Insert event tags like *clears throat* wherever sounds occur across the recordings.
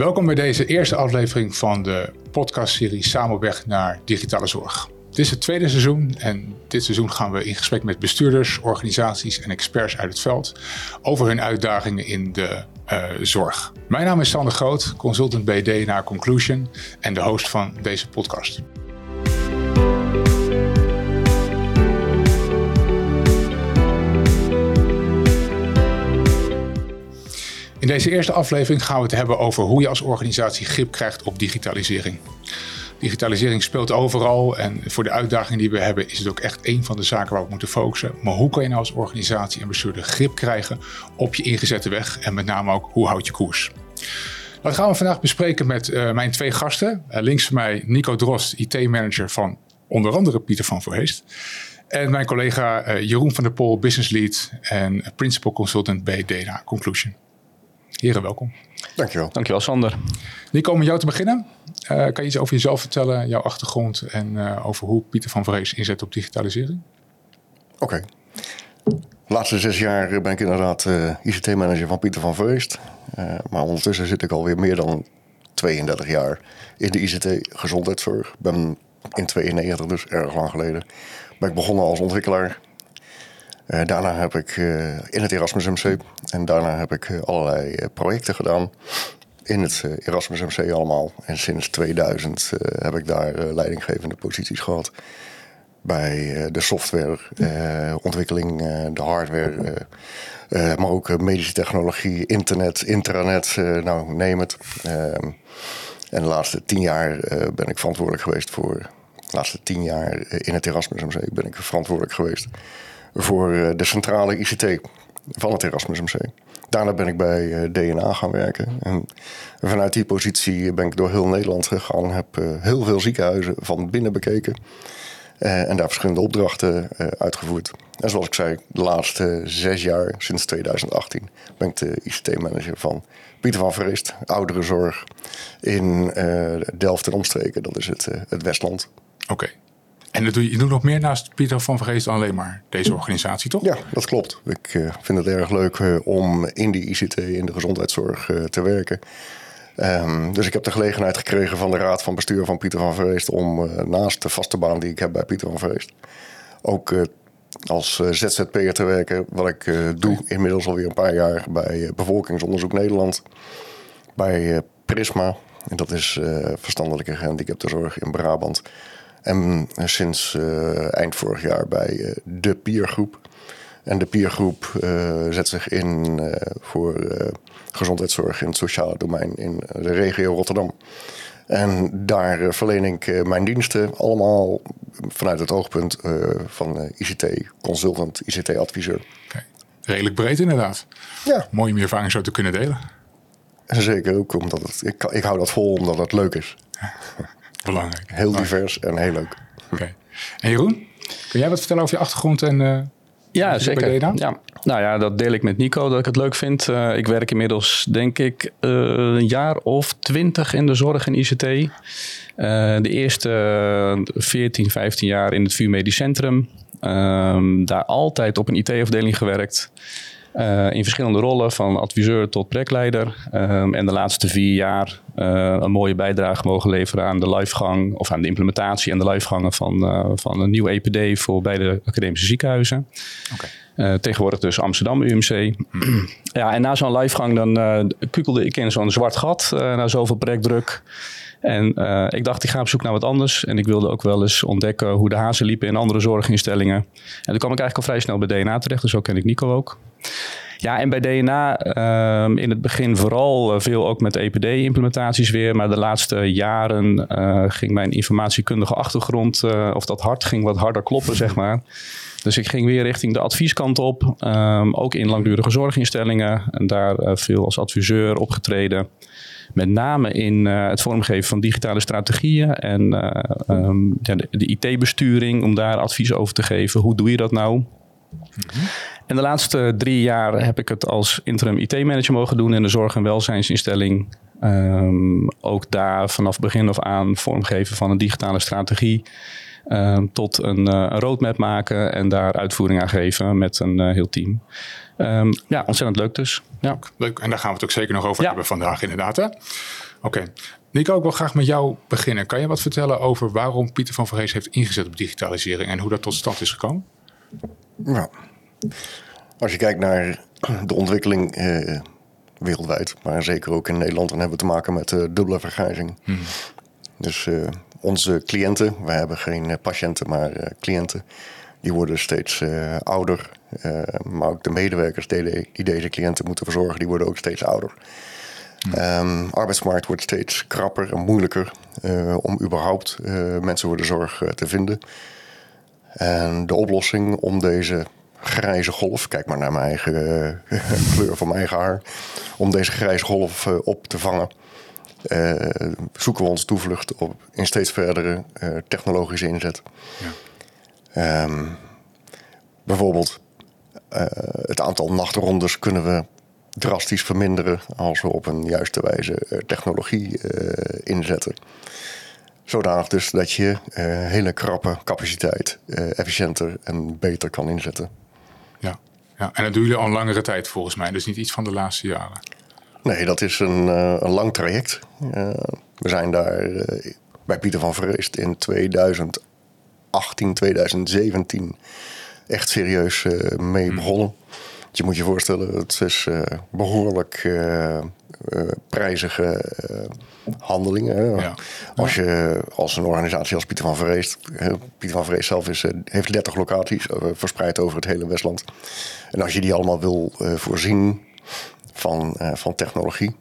Welkom bij deze eerste aflevering van de podcastserie Samen op weg naar digitale zorg. Dit is het tweede seizoen en dit seizoen gaan we in gesprek met bestuurders, organisaties en experts uit het veld over hun uitdagingen in de uh, zorg. Mijn naam is Sander Groot, consultant BD naar Conclusion en de host van deze podcast. Deze eerste aflevering gaan we het hebben over hoe je als organisatie grip krijgt op digitalisering. Digitalisering speelt overal en voor de uitdagingen die we hebben is het ook echt een van de zaken waar we moeten focussen. Maar hoe kan je nou als organisatie en bestuurder grip krijgen op je ingezette weg en met name ook hoe houd je koers? Dat gaan we vandaag bespreken met uh, mijn twee gasten. Uh, links van mij Nico Drost, IT-manager van onder andere Pieter van Voorheest. En mijn collega uh, Jeroen van der Pol, business lead en principal consultant bij Data Conclusion. Heren, welkom. Dankjewel. Dankjewel, Sander. Nico, om jou te beginnen. Uh, kan je iets over jezelf vertellen, jouw achtergrond en uh, over hoe Pieter van Vrees inzet op digitalisering? Oké. Okay. De laatste zes jaar ben ik inderdaad uh, ICT-manager van Pieter van Vreest. maar ondertussen zit ik alweer meer dan 32 jaar in de ICT-gezondheidszorg. Ik ben in 92, dus erg lang geleden, ben ik begonnen als ontwikkelaar uh, daarna heb ik uh, in het Erasmus MC en daarna heb ik uh, allerlei projecten gedaan in het Erasmus MC allemaal. En sinds 2000 heb ik daar leidinggevende posities gehad. Bij de softwareontwikkeling, de hardware, maar ook medische technologie, internet, intranet, nou neem het. Ehm, en de laatste tien jaar ben ik verantwoordelijk geweest voor. De laatste tien jaar in het Erasmus MC ben ik verantwoordelijk geweest voor eh, de centrale ICT van het Erasmus MC. Daarna ben ik bij eh, DNA gaan werken. En vanuit die positie ben ik door heel Nederland gegaan. Heb eh, heel veel ziekenhuizen van binnen bekeken. en daar verschillende opdrachten uitgevoerd. En zoals ik zei, de laatste zes jaar, sinds 2018, ben ik de ICT-manager van Pieter van Vreest, ouderenzorg in Delft en omstreken. Dat is het, het Westland. Oké. En dat doe je, je doet nog meer naast Pieter van Vergeest dan alleen maar deze organisatie, toch? Ja, dat klopt. Ik uh, vind het erg leuk uh, om in die ICT, in de gezondheidszorg, uh, te werken. Um, dus ik heb de gelegenheid gekregen van de raad van bestuur van Pieter van Vergeest... om naast de vaste baan die ik heb bij Pieter van Vergeest... ook als ZZP'er te werken. Wat ik doe inmiddels alweer een paar jaar bij Bevolkingsonderzoek Nederland. Bij Prisma. En dat is verstandelijke gehandicaptenzorg in Brabant... En sinds uh, eind vorig jaar bij uh, de Piergroep. En de Piergroep zet zich in voor gezondheidszorg in het sociale domein in de regio Rotterdam. En daar verleen ik mijn diensten allemaal vanuit het oogpunt van ICT-consultant, ICT-adviseur. Okay. Redelijk breed inderdaad. Ja. Mooi om je ervaring zo te kunnen delen. Zeker ook omdat het, ik, ik hou dat vol omdat het leuk is. Belangrijk. Heel divers en heel leuk. Oké. En Jeroen, kun jij wat vertellen over je achtergrond en... Uh, ja, zeker. Ja. Nou ja, dat deel ik met Nico dat ik het leuk vind. Uh, ik werk inmiddels, denk ik, uh, een jaar of twintig in de zorg en ICT. de eerste 14, 15 jaar in het VU Medisch Centrum. Ehm, daar altijd op een IT-afdeling gewerkt. Uh, in verschillende rollen, van adviseur tot projectleider. Um, en de laatste vier jaar uh, een mooie bijdrage mogen leveren aan de livegang of aan de implementatie en de livegangen van, uh, van een nieuw EPD voor beide academische ziekenhuizen. Okay. tegenwoordig dus Amsterdam UMC. *clears throat* ja, en na zo'n livegang dan kukelde ik in zo'n zwart gat na zoveel projectdruk. En uh, ik dacht, ik ga op zoek naar wat anders. En ik wilde ook wel eens ontdekken hoe de hazen liepen in andere zorginstellingen. En toen kwam ik eigenlijk al vrij snel bij DNA terecht. Dus zo ken ik Nico ook. Ja, en bij DNA uh, in het begin vooral uh, veel ook met EPD-implementaties weer. Maar de laatste jaren uh, ging mijn informatiekundige achtergrond, of dat hart ging wat harder kloppen, zeg maar. Dus ik ging weer richting de advieskant op. Um, ook in langdurige zorginstellingen. En daar veel als adviseur opgetreden. Met name in het vormgeven van digitale strategieën en de, de IT-besturing, om daar advies over te geven. Hoe doe je dat nou? En de laatste drie jaar heb ik het als interim IT-manager mogen doen in de zorg- en welzijnsinstelling. Um, ook daar vanaf begin af aan vormgeven van een digitale strategie. Um, tot een, uh, een, roadmap maken en daar uitvoering aan geven met een uh, heel team. Um, ja, ontzettend leuk dus. Ja. Leuk, en daar gaan we het ook zeker nog over ja. hebben vandaag inderdaad. Oké. Nico, ik wil graag met jou beginnen. Kan je wat vertellen over waarom Pieter van Vrees heeft ingezet op digitalisering en hoe dat tot stand is gekomen? Nou, als je kijkt naar de ontwikkeling eh, wereldwijd, maar zeker ook in Nederland, dan hebben we te maken met uh, dubbele vergrijzing. Hmm. Dus uh, onze cliënten, wij hebben geen patiënten, maar cliënten, die worden steeds ouder. maar ook de medewerkers die, deze cliënten moeten verzorgen, die worden ook steeds ouder. Um, arbeidsmarkt wordt steeds krapper en moeilijker om überhaupt mensen voor de zorg te vinden. En de oplossing om deze grijze golf, kijk maar naar mijn eigen *laughs* kleur van mijn eigen haar, om deze grijze golf op te vangen, zoeken we onze toevlucht op in steeds verdere technologische inzet. Ja. Um, bijvoorbeeld het aantal nachtrondes kunnen we drastisch verminderen als we op een juiste wijze eh, technologie inzetten. Zodanig dus dat je uh, hele krappe capaciteit efficiënter en beter kan inzetten. Ja. ja, en dat doen jullie al een langere tijd volgens mij, dus niet iets van de laatste jaren. Nee, dat is een, een lang traject. we zijn daar bij Pieter van Vreest in 2018, 2017 echt serieus mee hmm. begonnen. Je moet je voorstellen, het is behoorlijk prijzige handelingen. Ja. Als je als een organisatie als Pieter van Vrees, Pieter van Vrees zelf is, heeft 30 locaties verspreid over het hele Westland. En als je die allemaal wil voorzien van, van technologie.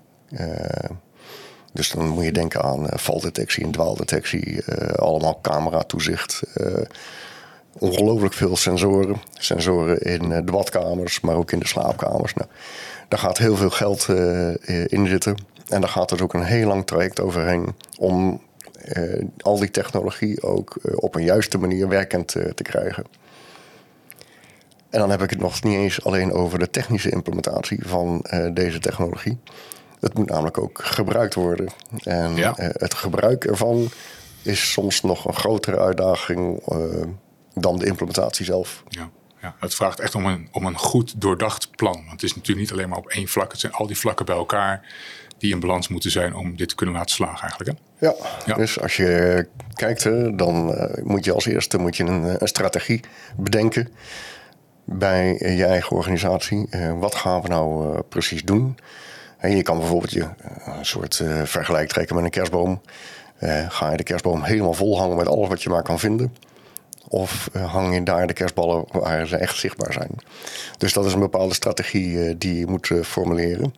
dus dan moet je denken aan valdetectie en dwaaldetectie, allemaal camera-toezicht ongelooflijk veel sensoren. Sensoren in eh, de badkamers, maar ook in de slaapkamers. Nou, daar gaat heel veel geld uh, in zitten. En daar gaat dus ook een heel lang traject overheen om uh, al die technologie ook op een juiste manier werkend te krijgen. En dan heb ik het nog niet eens alleen over de technische implementatie van deze technologie. Het moet namelijk ook gebruikt worden. En het gebruik ervan is soms nog een grotere uitdaging dan de implementatie zelf. Ja. Ja, het vraagt echt om een, om een goed doordacht plan. Want het is natuurlijk niet alleen maar op één vlak. Het zijn al die vlakken bij elkaar die in balans moeten zijn om dit te kunnen laten slagen eigenlijk. Hè? Ja, ja, dus als je kijkt, dan uh, moet je als eerste moet je een, een, strategie bedenken bij je eigen organisatie. Uh, wat gaan we nou precies doen? En je kan bijvoorbeeld je een soort vergelijk trekken met een kerstboom. ga je de kerstboom helemaal vol hangen met alles wat je maar kan vinden? Of uh, hang je daar de kerstballen waar ze echt zichtbaar zijn? Dus dat is een bepaalde strategie uh, die je moet uh, formuleren.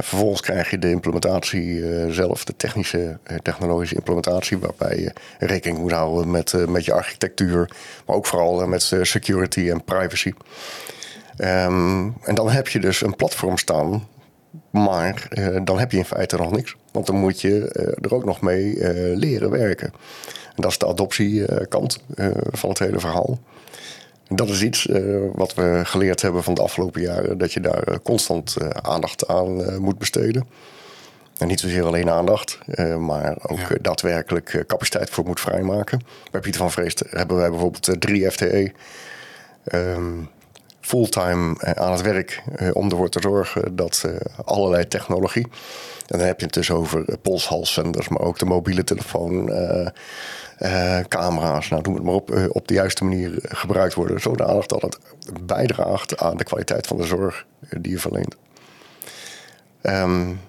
vervolgens krijg je de implementatie zelf, de technische, technologische implementatie, waarbij je rekening moet houden met, met je architectuur, maar ook vooral met security en privacy. Um, en dan heb je dus een platform staan, maar dan heb je in feite nog niks. Want dan moet je er ook nog mee leren werken. En dat is de adoptiekant van het hele verhaal. En dat is iets wat we geleerd hebben van de afgelopen jaren, dat je daar constant aandacht aan moet besteden. En niet zozeer alleen aandacht, maar ook ja. daadwerkelijk capaciteit voor moet vrijmaken. Bij Pieter van Vreest hebben wij bijvoorbeeld drie FTE. Um, fulltime aan het werk om ervoor te zorgen dat allerlei technologie. En dan heb je het dus over polshalszenders, maar ook de mobiele telefoon, uh, camera's, nou, noem het maar op, uh, op de juiste manier gebruikt worden. Zodanig dat het bijdraagt aan de kwaliteit van de zorg eh, die je verleent. Um,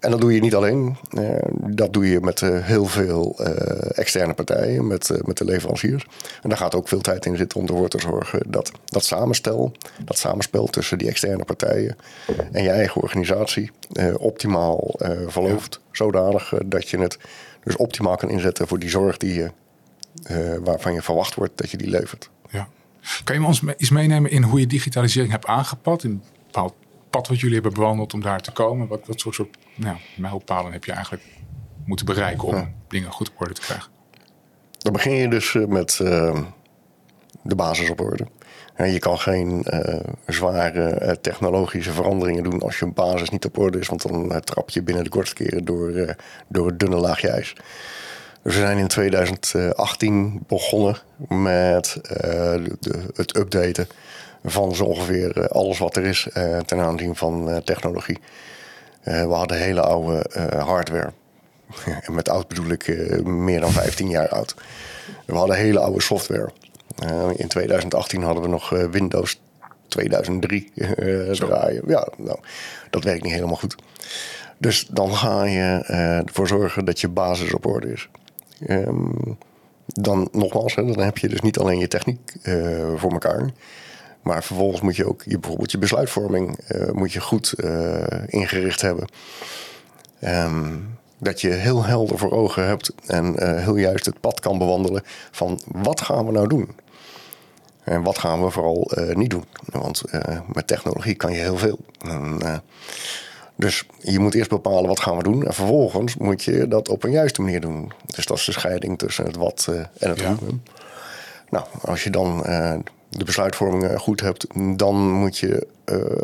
en dat doe je niet alleen. Uh, dat doe je met uh, heel veel uh, externe partijen, met, met de leveranciers. En daar gaat ook veel tijd in zitten om ervoor te zorgen dat dat samenstel, dat samenspel tussen die externe partijen en je eigen organisatie optimaal verloopt. Zodanig dat je het dus optimaal kan inzetten voor die zorg die je, waarvan je verwacht wordt dat je die levert. Ja. Kan je ons eens meenemen in hoe je digitalisering hebt aangepakt? In een bepaald pad wat jullie hebben bewandeld om daar te komen? Wat, wat soort, soort nou, mijlpalen heb je eigenlijk moeten bereiken om dingen goed op orde te krijgen? Dan begin je dus eh, met uh, de basis op orde. Je kan geen uh, zware technologische veranderingen doen als je een basis niet op orde is, want dan trap je binnen de kortste keren door, door het dunne laagje ijs. Dus we zijn in 2018 begonnen met de, het updaten van zo ongeveer alles wat er is ten aanzien van technologie. We hadden hele oude hardware. *laughs* en met oud bedoel ik meer dan 15 jaar oud. We hadden hele oude software. in 2018 hadden we nog Windows 2003 draaien. Ja, nou, dat werkt niet helemaal goed. Dus dan ga je ervoor zorgen dat je basis op orde is. Um, dan nogmaals, hè, dan heb je dus niet alleen je techniek uh, voor elkaar. Maar vervolgens moet je ook je, bijvoorbeeld je besluitvorming uh, moet je goed uh, ingericht hebben. Um, dat je heel helder voor ogen hebt en heel juist het pad kan bewandelen van wat gaan we nou doen? En wat gaan we vooral niet doen? Want met technologie kan je heel veel. En, dus je moet eerst bepalen wat gaan we doen. En vervolgens moet je dat op een juiste manier doen. Dus dat is de scheiding tussen het wat en het hoe. Nou, als je dan de besluitvorming eh, goed hebt, dan moet je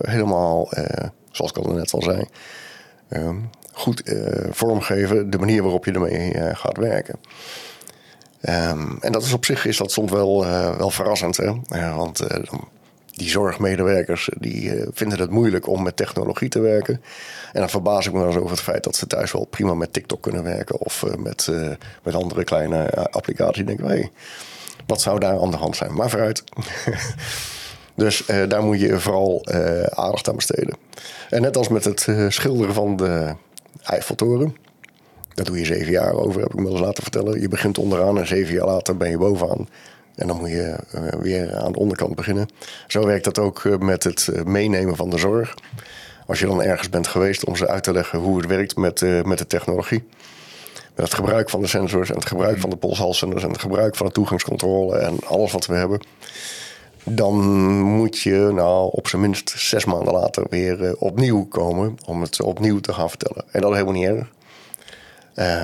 helemaal, zoals ik al net al zei, ehm, goed vormgeven de manier waarop je ermee gaat werken. Um, en dat is op zich is dat soms wel, wel verrassend. Hè? want die zorgmedewerkers die vinden het moeilijk om met technologie te werken. En dan verbaas ik me wel eens over het feit dat ze thuis wel prima met TikTok kunnen werken of met, met andere kleine applicaties. Ik denk, hey, wat zou daar aan de hand zijn? Maar vooruit. *laughs* dus daar moet je vooral aandacht aan besteden. En net als met het schilderen van de Eiffeltoren. Dat doe je zeven jaar over, heb ik me eens laten vertellen. Je begint onderaan en zeven jaar later ben je bovenaan. En dan moet je weer aan de onderkant beginnen. Zo werkt dat ook met het meenemen van de zorg. Als je dan ergens bent geweest om ze uit te leggen hoe het werkt met, met de technologie. Met het gebruik van de sensors en het gebruik van de polshalsenders en het gebruik van de toegangscontrole en alles wat we hebben. Dan moet je nou op zijn minst zes maanden later weer opnieuw komen om het opnieuw te gaan vertellen. En dat is helemaal niet erg.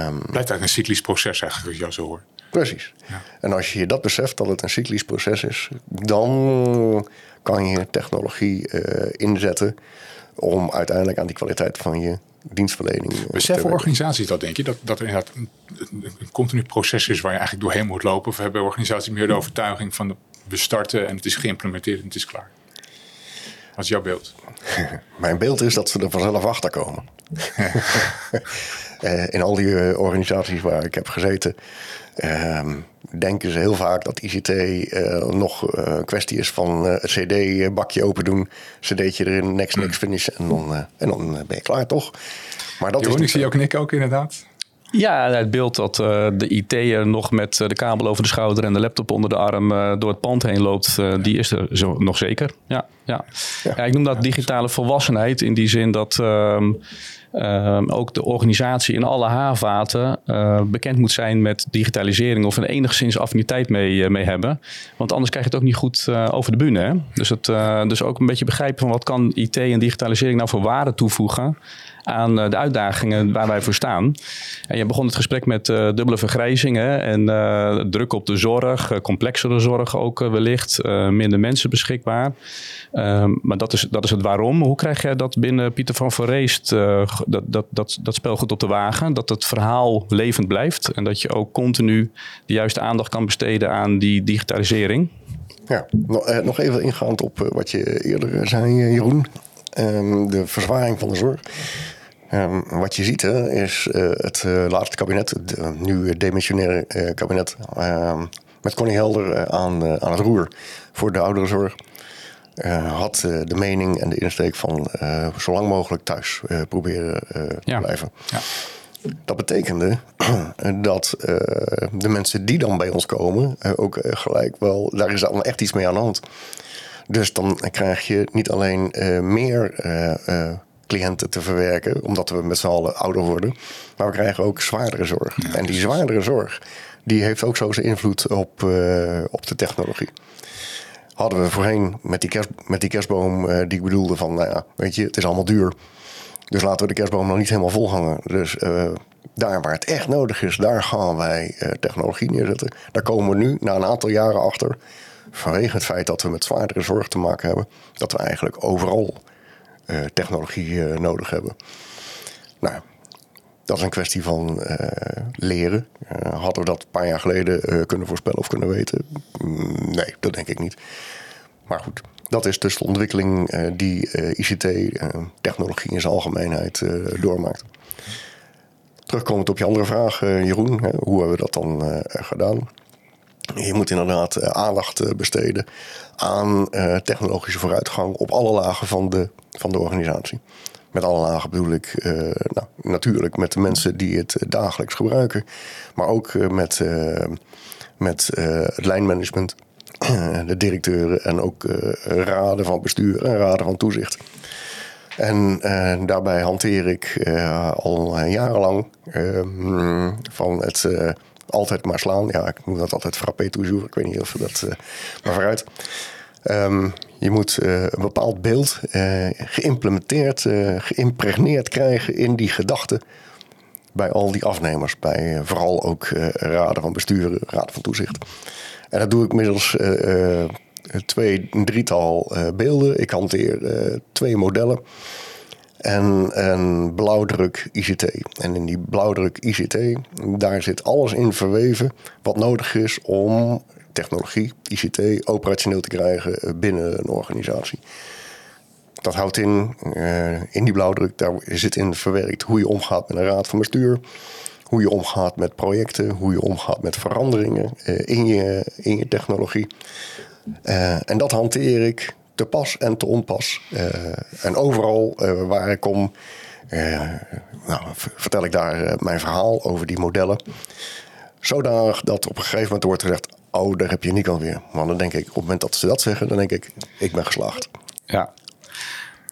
Um, Blijft eigenlijk een cyclisch proces eigenlijk, als je jou zo hoort. Precies. Ja. En als je dat beseft dat het een cyclisch proces is, dan kan je technologie uh, inzetten om uiteindelijk aan die kwaliteit van je dienstverlening. Uh, Beseffen organisaties dat, denk je? Dat, dat er inderdaad een, een, continu proces is waar je eigenlijk doorheen moet lopen? Of hebben organisaties meer de overtuiging van we starten en het is geïmplementeerd en het is klaar? Wat is jouw beeld? *laughs* Mijn beeld is dat ze er vanzelf achter komen. uh, *laughs* *laughs* in al die organisaties waar ik heb gezeten, Ehm, denken ze heel vaak dat ICT uh, nog uh, een kwestie is van uh, het CD-bakje open doen, CD'tje erin, next, next, finish en dan, en dan ben je klaar toch? Maar dat Jeroen, is ik zie ook Nick ook inderdaad. Ja, het beeld dat de IT nog met de kabel over de schouder en de laptop onder de arm door het pand heen loopt, die is er zo, nog zeker. Ja, ja. ja. ja ik noem dat digitale volwassenheid in die zin dat ehm, Ehm, ook de organisatie in alle haarvaten uh, bekend moet zijn met digitalisering of er enigszins affiniteit mee, uh, mee hebben. Want anders krijg je het ook niet goed uh, over de bühne. Dus, dus ook een beetje begrijpen van wat kan IT en digitalisering nou voor waarde toevoegen aan de uitdagingen waar wij voor staan. En je begon het gesprek met dubbele vergrijzingen en druk op de zorg, complexere zorg ook wellicht, minder mensen beschikbaar. Ehm, maar dat is, dat is het waarom. Hoe krijg jij dat binnen Pieter van Verreest, dat, dat, dat, dat speelgoed op de wagen? Dat het verhaal levend blijft en dat je ook continu de juiste aandacht kan besteden aan die digitalisering? Ja, nog, eh, even ingaand op eh, wat je eerder zei, Jeroen. Um, de verzwaring van de zorg. Um, wat je ziet hè, is uh, het uh, laatste kabinet, het nu demissionaire kabinet, met Connie Helder aan, aan het roer voor de ouderenzorg. Had de mening en de insteek van zo lang mogelijk thuis proberen te blijven. Ja. Dat betekende *clears throat* dat de mensen die dan bij ons komen ook gelijk wel, daar is dan echt iets mee aan de hand. Dus dan krijg je niet alleen meer cliënten te verwerken, omdat we met z'n allen ouder worden, maar we krijgen ook zwaardere zorg. en die zwaardere zorg, die heeft ook zo zijn invloed op, op de technologie hadden we voorheen met die, kerst, met die kerstboom uh, die ik bedoelde van, nou ja, weet je, het is allemaal duur. Dus laten we de kerstboom nog niet helemaal vol hangen. Dus uh, daar waar het echt nodig is, daar gaan wij technologie neerzetten. Daar komen we nu na een aantal jaren achter. Vanwege het feit dat we met zwaardere zorg te maken hebben. Dat we eigenlijk overal technologie nodig hebben. Nou, dat is een kwestie van leren. hadden we dat een paar jaar geleden kunnen voorspellen of kunnen weten? Mm, nee, dat denk ik niet. Maar goed, dat is dus de ontwikkeling die ICT-technologie in zijn algemeenheid doormaakt. Terugkomend op je andere vraag, Jeroen, hoe hebben we dat dan gedaan? Je moet inderdaad aandacht besteden aan technologische vooruitgang op alle lagen van de, van de organisatie. Met alle lagen bedoel ik nou, natuurlijk met de mensen die het dagelijks gebruiken, maar ook met, met het lijnmanagement, de directeuren en ook raden van bestuur en raden van toezicht. En daarbij hanteer ik al jarenlang ehm, van het altijd maar slaan. Ja, ik noem dat altijd frappé toujours. Ik weet niet of we dat. maar vooruit. Um, je moet uh, een bepaald beeld uh, geïmplementeerd, geïmpregneerd krijgen in die gedachten bij al die afnemers. Bij vooral ook raden van besturen, raden van toezicht. En dat doe ik middels twee, een drietal beelden. Ik hanteer twee modellen. En een blauwdruk ICT. En in die blauwdruk ICT, daar zit alles in verweven wat nodig is om technologie, ICT, operationeel te krijgen eh, binnen een organisatie. Dat houdt in, uh, in die blauwdruk, daar zit in verwerkt hoe je omgaat met een raad van bestuur. Hoe je omgaat met projecten, hoe je omgaat met veranderingen uh, in, je, in je technologie. En dat hanteer ik te pas en te onpas. en overal waar ik kom, nou, vertel ik daar mijn verhaal over die modellen. Zodanig dat op een gegeven moment wordt gezegd: oh, daar heb je Nico weer. Maar dan denk ik, op het moment dat ze dat zeggen, dan denk ik, ik ben geslaagd. Ja.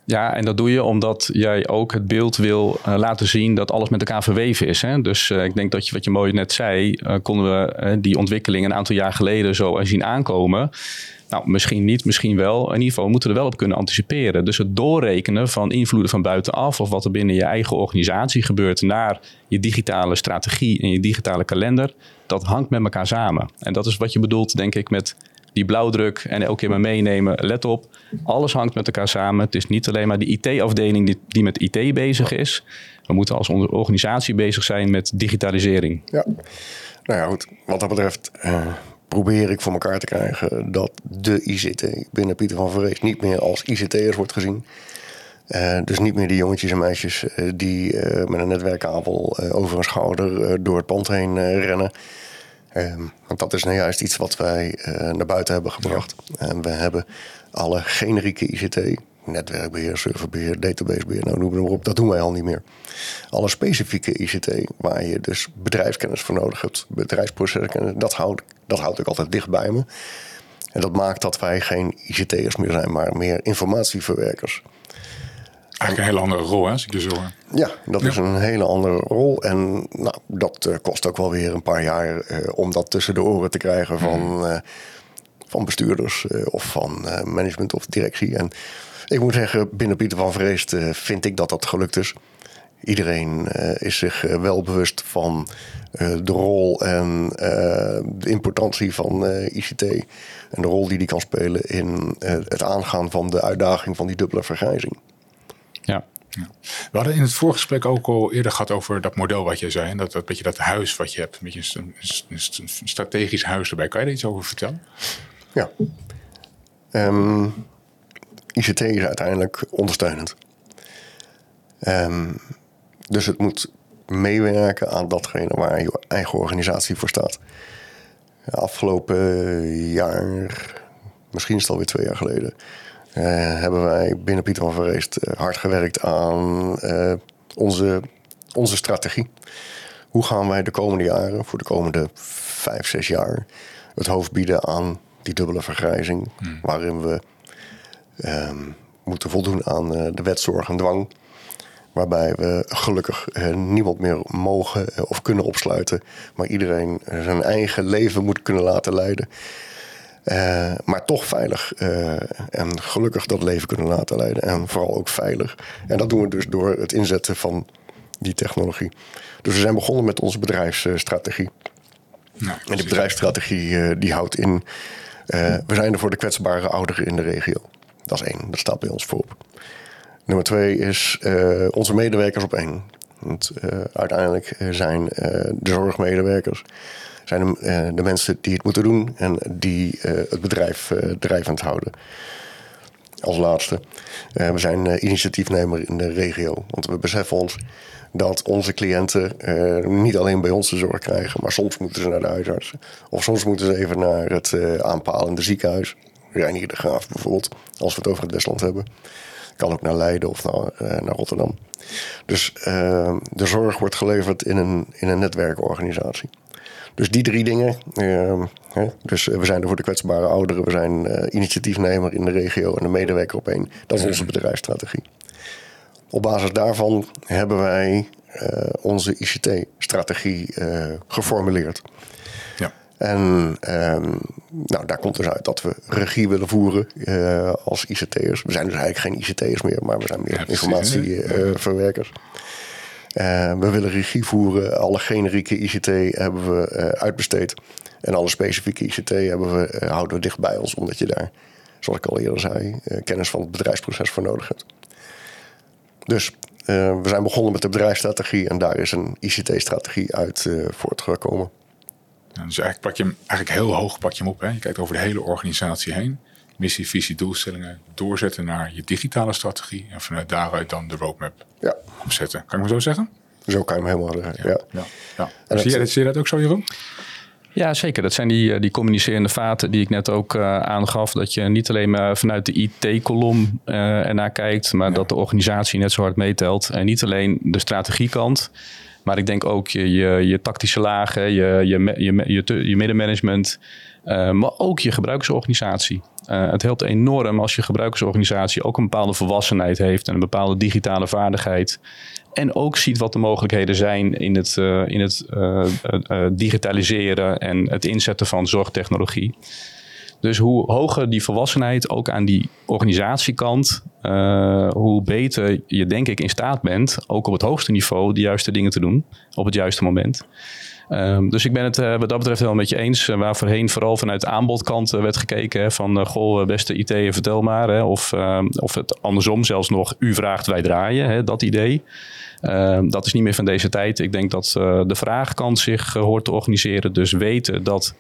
Ja, en dat doe je omdat jij ook het beeld wil laten zien dat alles met elkaar verweven is. Hè? Dus ik denk dat je, wat je mooi net zei, konden we die ontwikkeling een aantal jaar geleden zo zien aankomen. Nou, misschien niet, misschien wel. In ieder geval moeten we er wel op kunnen anticiperen. Dus het doorrekenen van invloeden van buitenaf of wat er binnen je eigen organisatie gebeurt naar je digitale strategie en je digitale kalender, dat hangt met elkaar samen. En dat is wat je bedoelt, denk ik, met die blauwdruk en elke keer maar meenemen. Let op, alles hangt met elkaar samen. Het is niet alleen maar de IT-afdeling die, die met IT bezig is. We moeten als organisatie bezig zijn met digitalisering. Ja, nou ja, goed. Wat dat betreft. Uh probeer ik voor elkaar te krijgen dat de ICT binnen Pieter van Vrees niet meer als ICT'ers wordt gezien. Uh, dus niet meer die jongetjes en meisjes uh, die uh, met een netwerkkabel over een schouder door het pand heen rennen. Ehm, want dat is nou juist iets wat wij naar buiten hebben gebracht. En we hebben alle generieke ICT, netwerkbeheer, serverbeheer, databasebeheer, nou noem maar op, dat doen wij al niet meer. Alle specifieke ICT, waar je dus bedrijfskennis voor nodig hebt, bedrijfsproceskennis, dat houd, dat houd ik altijd dicht bij me. En dat maakt dat wij geen ICT'ers meer zijn, maar meer informatieverwerkers. Eigenlijk een hele andere rol, hè, als ik dus hoor. Ja, dat is een hele andere rol. En nou, dat uh, kost ook wel weer een paar jaar uh, om dat tussen de oren te krijgen van, uh, van bestuurders of van management of directie. En ik moet zeggen, binnen Pieter van Vreest vind ik dat dat gelukt is. Iedereen is zich wel bewust van de rol en de importantie van ICT. En de rol die die kan spelen in het aangaan van de uitdaging van die dubbele vergrijzing. Ja. We hadden in het voorgesprek ook al eerder gehad over dat model wat jij zei. En dat, dat beetje dat huis wat je hebt. Een beetje een, een, een strategisch huis erbij. Kan je daar iets over vertellen? Ja. Um, ICT is uiteindelijk ondersteunend. Um, dus het moet meewerken aan datgene waar je eigen organisatie voor staat. Afgelopen jaar, misschien is het alweer twee jaar geleden, uh, hebben wij binnen Pieter van Verreest uh, hard gewerkt aan uh, onze, onze strategie. Hoe gaan wij de komende jaren, voor de komende vijf, zes jaar, het hoofd bieden aan die dubbele vergrijzing, hmm. waarin we um, moeten voldoen aan de wetzorg en dwang. Waarbij we gelukkig niemand meer mogen of kunnen opsluiten, maar iedereen zijn eigen leven moet kunnen laten leiden. Uh, maar toch veilig uh, en gelukkig dat leven kunnen laten leiden. En vooral ook veilig. En dat doen we dus door het inzetten van die technologie. Dus we zijn begonnen met onze bedrijfsstrategie. Nou, en die bedrijfsstrategie uh, die houdt in... we zijn er voor de kwetsbare ouderen in de regio. Dat is één, dat staat bij ons voorop. Nummer twee is onze medewerkers op één. Want uiteindelijk zijn de zorgmedewerkers zijn de, de, mensen die het moeten doen en die het bedrijf drijvend houden. als laatste. we zijn initiatiefnemer in de regio. Want we beseffen ons dat onze cliënten niet alleen bij ons de zorg krijgen, maar soms moeten ze naar de huisartsen. Of soms moeten ze even naar het aanpalende ziekenhuis. Reinier de Graaf bijvoorbeeld, als we het over het Westland hebben. Kan ook naar Leiden of naar, naar Rotterdam. Dus de zorg wordt geleverd in een, in een netwerkorganisatie. Dus die drie dingen. Ehm, hè, dus we zijn er voor de kwetsbare ouderen. We zijn initiatiefnemer in de regio en de medewerker op één. Dat is onze bedrijfsstrategie. Op basis daarvan hebben wij onze ICT-strategie geformuleerd. En ehm, nou, daar komt dus uit dat we regie willen voeren als ICT'ers. We zijn dus eigenlijk geen ICT'ers meer, maar we zijn meer ja, informatieverwerkers. Uh, we willen regie voeren. Alle generieke ICT hebben we uh, uitbesteed. En alle specifieke ICT hebben we, uh, houden we dicht bij ons, omdat je daar, zoals ik al eerder zei, kennis van het bedrijfsproces voor nodig hebt. Dus we zijn begonnen met de bedrijfsstrategie en daar is een ICT-strategie uit voortgekomen. Dus eigenlijk pak je hem eigenlijk heel hoog pak je hem op. Hè? Je kijkt over de hele organisatie heen. Missie, visie, doelstellingen doorzetten naar je digitale strategie. En vanuit daaruit dan de roadmap ja. opzetten. Kan ik maar zo zeggen? Zo kan je hem helemaal ja. ja. ja. En zie, je, zie je dat ook zo, Jeroen? Ja, zeker. Dat zijn die, eh, die communicerende vaten die ik net ook uh, aangaf. Dat je niet alleen maar vanuit de IT-kolom uh, ernaar kijkt, maar dat de organisatie net zo hard meetelt. En niet alleen de strategiekant, maar ik denk ook je, je, je tactische lagen, je, je, je, je, je middenmanagement, uh, maar ook je gebruikersorganisatie. Uh, het helpt enorm als je gebruikersorganisatie ook een bepaalde volwassenheid heeft en een bepaalde digitale vaardigheid. En ook ziet wat de mogelijkheden zijn in het, uh, in het digitaliseren en het inzetten van zorgtechnologie. Dus hoe hoger die volwassenheid ook aan die organisatiekant, uh, hoe beter je denk ik in staat bent, ook op het hoogste niveau, de juiste dingen te doen op het juiste moment. Um, dus ik ben het uh, wat dat betreft wel een beetje eens. Uh, waar voorheen vooral vanuit de aanbodkant werd gekeken. Hè, van, goh, beste IT, vertel maar. Hè, of, ehm, of het andersom zelfs nog, u vraagt, wij draaien. Hè, dat idee. Ehm, dat is niet meer van deze tijd. Ik denk dat de vraagkant zich hoort te organiseren. Dus weten dat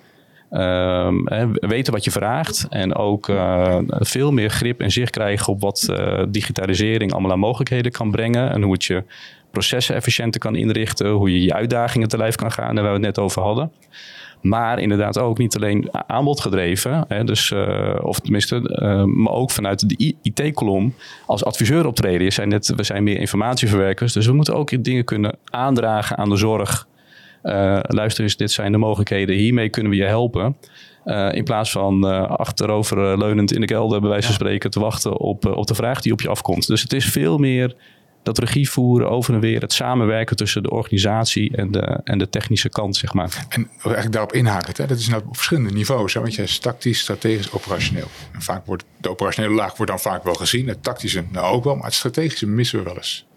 Um, weten wat je vraagt en ook uh, veel meer grip en zicht krijgen op wat uh, digitalisering allemaal aan mogelijkheden kan brengen en hoe het je processen efficiënter kan inrichten, hoe je je uitdagingen te lijf kan gaan, daar waar we het net over hadden. Maar inderdaad ook niet alleen aanbodgedreven, hè, dus, uh, of tenminste, maar ook vanuit de IT-kolom als adviseur optreden. Je zei net, we zijn meer informatieverwerkers, dus we moeten ook dingen kunnen aandragen aan de zorg luister eens, dit zijn de mogelijkheden, hiermee kunnen we je helpen. Uh, in plaats van uh, achterover leunend in de kelder, bij wijze van spreken, te wachten op, op de vraag die op je afkomt. Dus het is veel meer dat regie voeren over en weer, het samenwerken tussen de organisatie en de, en de technische kant, zeg maar. En eigenlijk daarop inhaken, hè? dat is nou op verschillende niveaus. Hè? Want je is tactisch, strategisch, operationeel. En vaak wordt de operationele laag wordt dan vaak wel gezien, het tactische nou ook wel, maar het strategische missen we wel eens.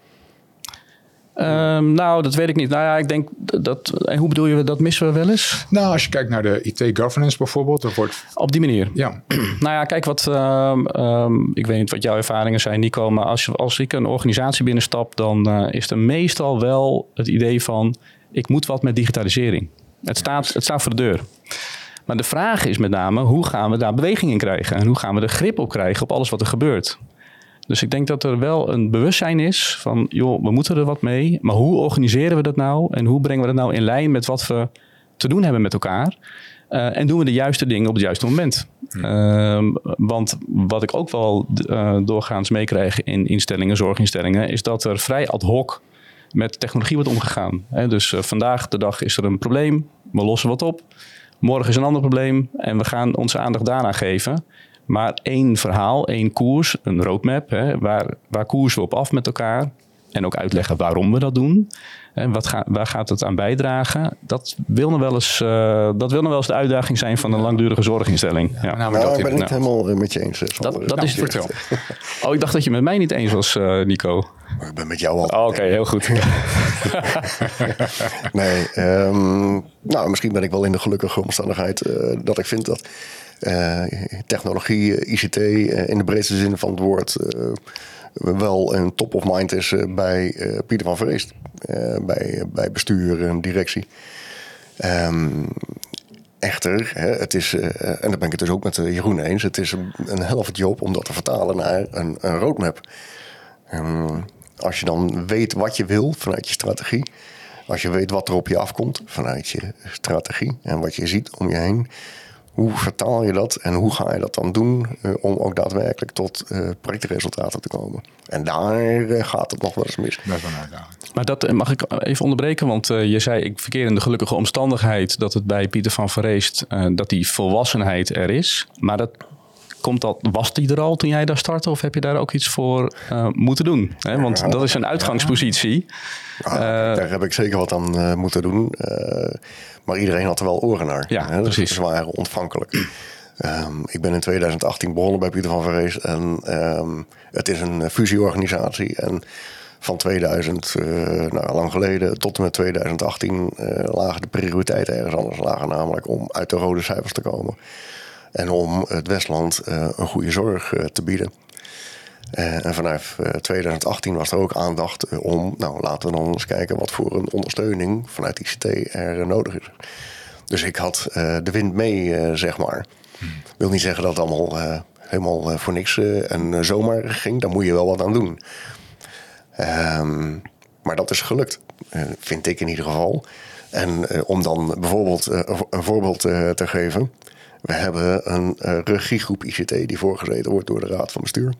Um, nou, dat weet ik niet. Nou ja, ik denk dat. En hoe bedoel je dat missen we wel eens? Nou, als je kijkt naar de IT-governance bijvoorbeeld, dan wordt. Op die manier. Ja. *clears throat* nou ja, kijk wat. Um, um, ik weet niet wat jouw ervaringen zijn, Nico. Maar als, als ik een organisatie binnenstap, dan uh, is er meestal wel het idee van. Ik moet wat met digitalisering. Het staat, het staat voor de deur. Maar de vraag is met name: hoe gaan we daar beweging in krijgen? En hoe gaan we er grip op krijgen op alles wat er gebeurt? Dus ik denk dat er wel een bewustzijn is van, joh, we moeten er wat mee. Maar hoe organiseren we dat nou? En hoe brengen we dat nou in lijn met wat we te doen hebben met elkaar? Uh, en doen we de juiste dingen op het juiste moment? Hm. Uh, want wat ik ook wel uh, doorgaans meekrijg in instellingen, zorginstellingen, is dat er vrij ad hoc met technologie wordt omgegaan. Hè? Dus eh, vandaag de dag is er een probleem, we lossen wat op. Morgen is een ander probleem en we gaan onze aandacht daaraan geven. Maar één verhaal, één koers, een roadmap, hè, waar, waar koersen we op af met elkaar. En ook uitleggen waarom we dat doen. En wat ga, waar gaat het aan bijdragen? Dat wil, nog wel eens, uh, dat wil nog wel eens de uitdaging zijn van een langdurige zorginstelling. Ja, Nou, nou ik ben het nou. helemaal met je eens. Dat, dat nou, is het vertel. *laughs* Oh, ik dacht dat je met mij niet eens was, uh, Nico. Maar ik ben met jou al. Oh, Oké, okay, heel goed. *laughs* nee, um, nou, misschien ben ik wel in de gelukkige omstandigheid uh, dat ik vind dat technologie, eh, ICT uh, in de breedste zin van het woord wel een top of mind is bij Pieter van Vreest. bij, bij bestuur en directie. Echt Echter, het is, en daar ben ik het dus ook met Jeroen eens, het is een, helft job om dat te vertalen naar een, een roadmap. Um, als je dan weet wat je wil vanuit je strategie, als je weet wat er op je afkomt vanuit je strategie en wat je ziet om je heen, hoe vertaal je dat en hoe ga je dat dan doen uh, om ook daadwerkelijk tot uh, projectresultaten te komen? En daar uh, gaat het nog wel eens mis. Dat is wel uitdaging. Maar dat mag ik even onderbreken, want je zei ik verkeer in de gelukkige omstandigheid dat het bij Pieter van Verreest dat die volwassenheid er is. Maar dat Komt dat, was die er al toen jij daar startte? Of heb je daar ook iets voor uh, moeten doen? Hè? Want dat is een uitgangspositie. Ja, daar heb ik zeker wat aan uh, moeten doen. Uh, maar iedereen had er wel oren naar. Ja, hè? Dus precies. waren ontvankelijk. Um, ik ben in 2018 begonnen bij Pieter van Verrees. En um, het is een fusieorganisatie. En van 2000, nou, lang geleden, tot en met 2018 lagen de prioriteiten ergens anders. Lagen namelijk om uit de rode cijfers te komen. En om het Westland eh, een goede zorg eh, te bieden. Uh, en vanaf 2018 was er ook aandacht om, nou laten we dan eens kijken wat voor een ondersteuning vanuit ICT er nodig is. Dus ik had de wind mee, zeg maar. Hmm. wil niet zeggen dat het allemaal helemaal voor niks en zomaar ging. Daar moet je wel wat aan doen. Um, maar dat is gelukt, vind ik in ieder geval. En om dan bijvoorbeeld een voorbeeld te geven. We hebben een uh, regiegroep ICT die voorgezeten wordt door de Raad van Bestuur.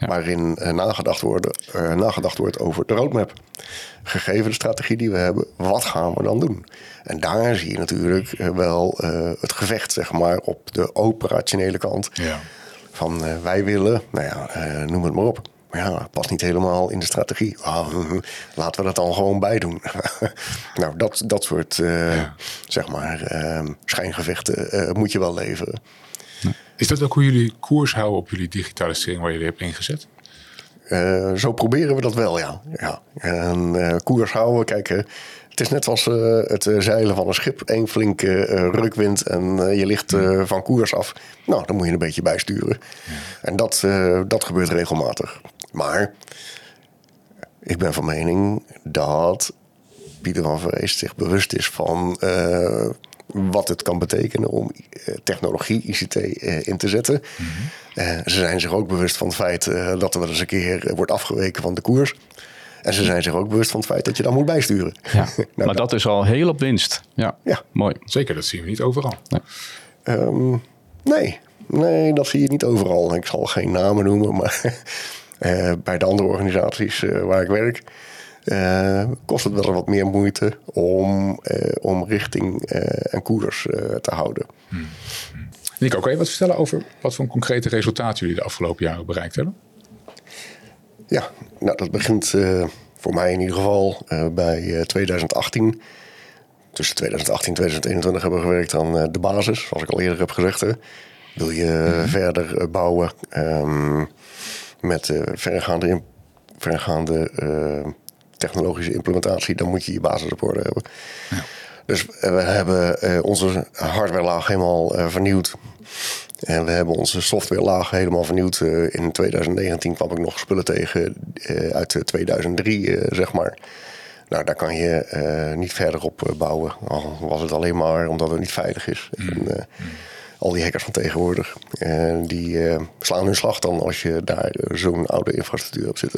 Waarin uh, nagedacht, worden, uh, nagedacht wordt over de roadmap. Gegeven de strategie die we hebben, wat gaan we dan doen? En daar zie je natuurlijk wel het gevecht zeg maar, op de operationele kant. Ja. Van wij willen, nou ja, noem het maar op. Maar ja, past niet helemaal in de strategie. Ah, *laughs* laten we dat dan gewoon bij doen. *laughs* nou, dat, dat soort uh, zeg maar, uh, schijngevechten uh, moet je wel leveren. Is dat ook hoe jullie koers houden op jullie digitalisering waar jullie hebben ingezet? Uh, zo proberen we dat wel, ja. ja. En koers houden, kijk, het is net als uh, het zeilen van een schip. Eén flinke rukwind en je ligt van koers af. Nou, dan moet je een beetje bijsturen. Ja. En dat, dat gebeurt regelmatig. Maar ik ben van mening dat Pieter van Vrees zich bewust is van uh, wat het kan betekenen om uh, technologie, ICT, uh, in te zetten. Mm -hmm. ze zijn zich ook bewust van het feit dat er wel eens een keer wordt afgeweken van de koers. En ze zijn zich ook bewust van het feit dat je dan moet bijsturen. Ja, *laughs* nou, maar dat is al heel op winst. Ja, ja, mooi. Zeker, dat zien we niet overal. Nee. Um, nee. nee, dat zie je niet overal. Ik zal geen namen noemen, maar uh, *laughs* bij de andere organisaties uh, waar ik werk, uh, kost het wel wat meer moeite om, om richting en koers te houden. Hmm. Nico, kan je wat vertellen over wat voor concrete resultaten jullie de afgelopen jaren bereikt hebben? Ja, nou, dat begint voor mij in ieder geval bij 2018 tussen 2018 en 2021 hebben we gewerkt aan de basis, zoals ik al eerder heb gezegd. Wil je mm-hmm. verder bouwen? Um, met verregaande, verregaande technologische implementatie, dan moet je je basis op orde hebben. Ja. Dus we hebben onze hardwarelaag helemaal vernieuwd. En we hebben onze softwarelaag helemaal vernieuwd. in 2019 kwam ik nog spullen tegen uit 2003, zeg maar. Nou, daar kan je niet verder op bouwen. Al was het alleen maar omdat het niet veilig is. Mm. En, mm al die hackers van tegenwoordig. En die uh, slaan hun slag dan als je daar eh, zo'n oude infrastructuur op zit.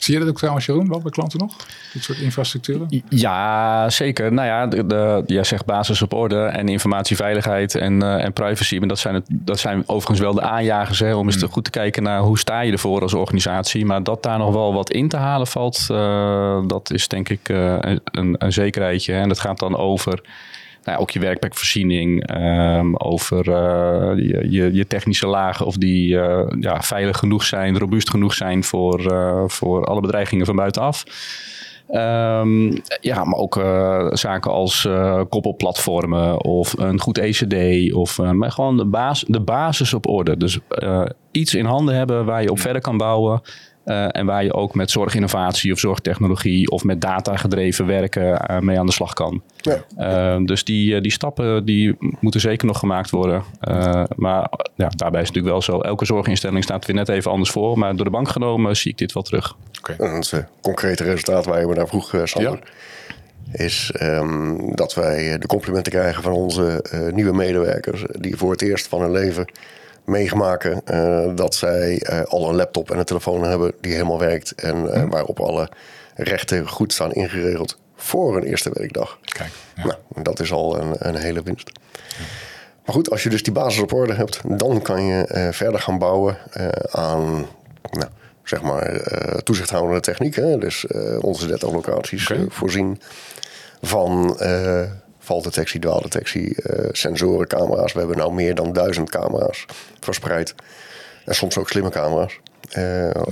Zie je dat ook trouwens, Jeroen, wel bij klanten nog? Dit soort infrastructuren? Ja, zeker. Nou ja, de, de, jij zegt basis op orde en informatieveiligheid en, uh, en privacy. Maar dat zijn, het, dat zijn overigens wel de aanjagers hè, om eens te hmm. goed te kijken naar hoe sta je ervoor als organisatie. Maar dat daar nog wel wat in te halen valt, uh, dat is denk ik uh, een, een zekerheidje. En dat gaat dan over nou, ook je werkplekvoorziening, um, over uh, je, je, je, technische lagen, of die uh, ja, veilig genoeg zijn, robuust genoeg zijn voor, uh, voor alle bedreigingen van buitenaf. Um, ja, maar ook zaken als koppelplatformen of een goed ECD. Of maar gewoon de, basis, de basis op orde. Dus iets in handen hebben waar je op verder kan bouwen. Uh, en waar je ook met zorginnovatie of zorgtechnologie of met data gedreven werken uh, mee aan de slag kan. Ja. Uh, dus die, die stappen die moeten zeker nog gemaakt worden. maar ja, daarbij is het natuurlijk wel zo, elke zorginstelling staat weer net even anders voor. Maar door de bank genomen zie ik dit wel terug. Okay. En dat is concrete resultaat waar je me naar vroeg, Sander. Ja. is ehm, dat wij de complimenten krijgen van onze nieuwe medewerkers. Die voor het eerst van hun leven meegemaken dat zij al een laptop en een telefoon hebben die helemaal werkt. En hm. waarop alle rechten goed staan ingeregeld voor een eerste werkdag. Kijk, ja. nou, dat is al een, een hele winst. Maar goed, als je dus die basis op orde hebt, dan kan je uh, verder gaan bouwen uh, aan nou, zeg maar uh, toezichthoudende technieken. Dus onze 30 locaties okay. voorzien van valdetectie, dwaaldetectie, sensoren, camera's. We hebben nou meer dan duizend camera's verspreid. En soms ook slimme camera's.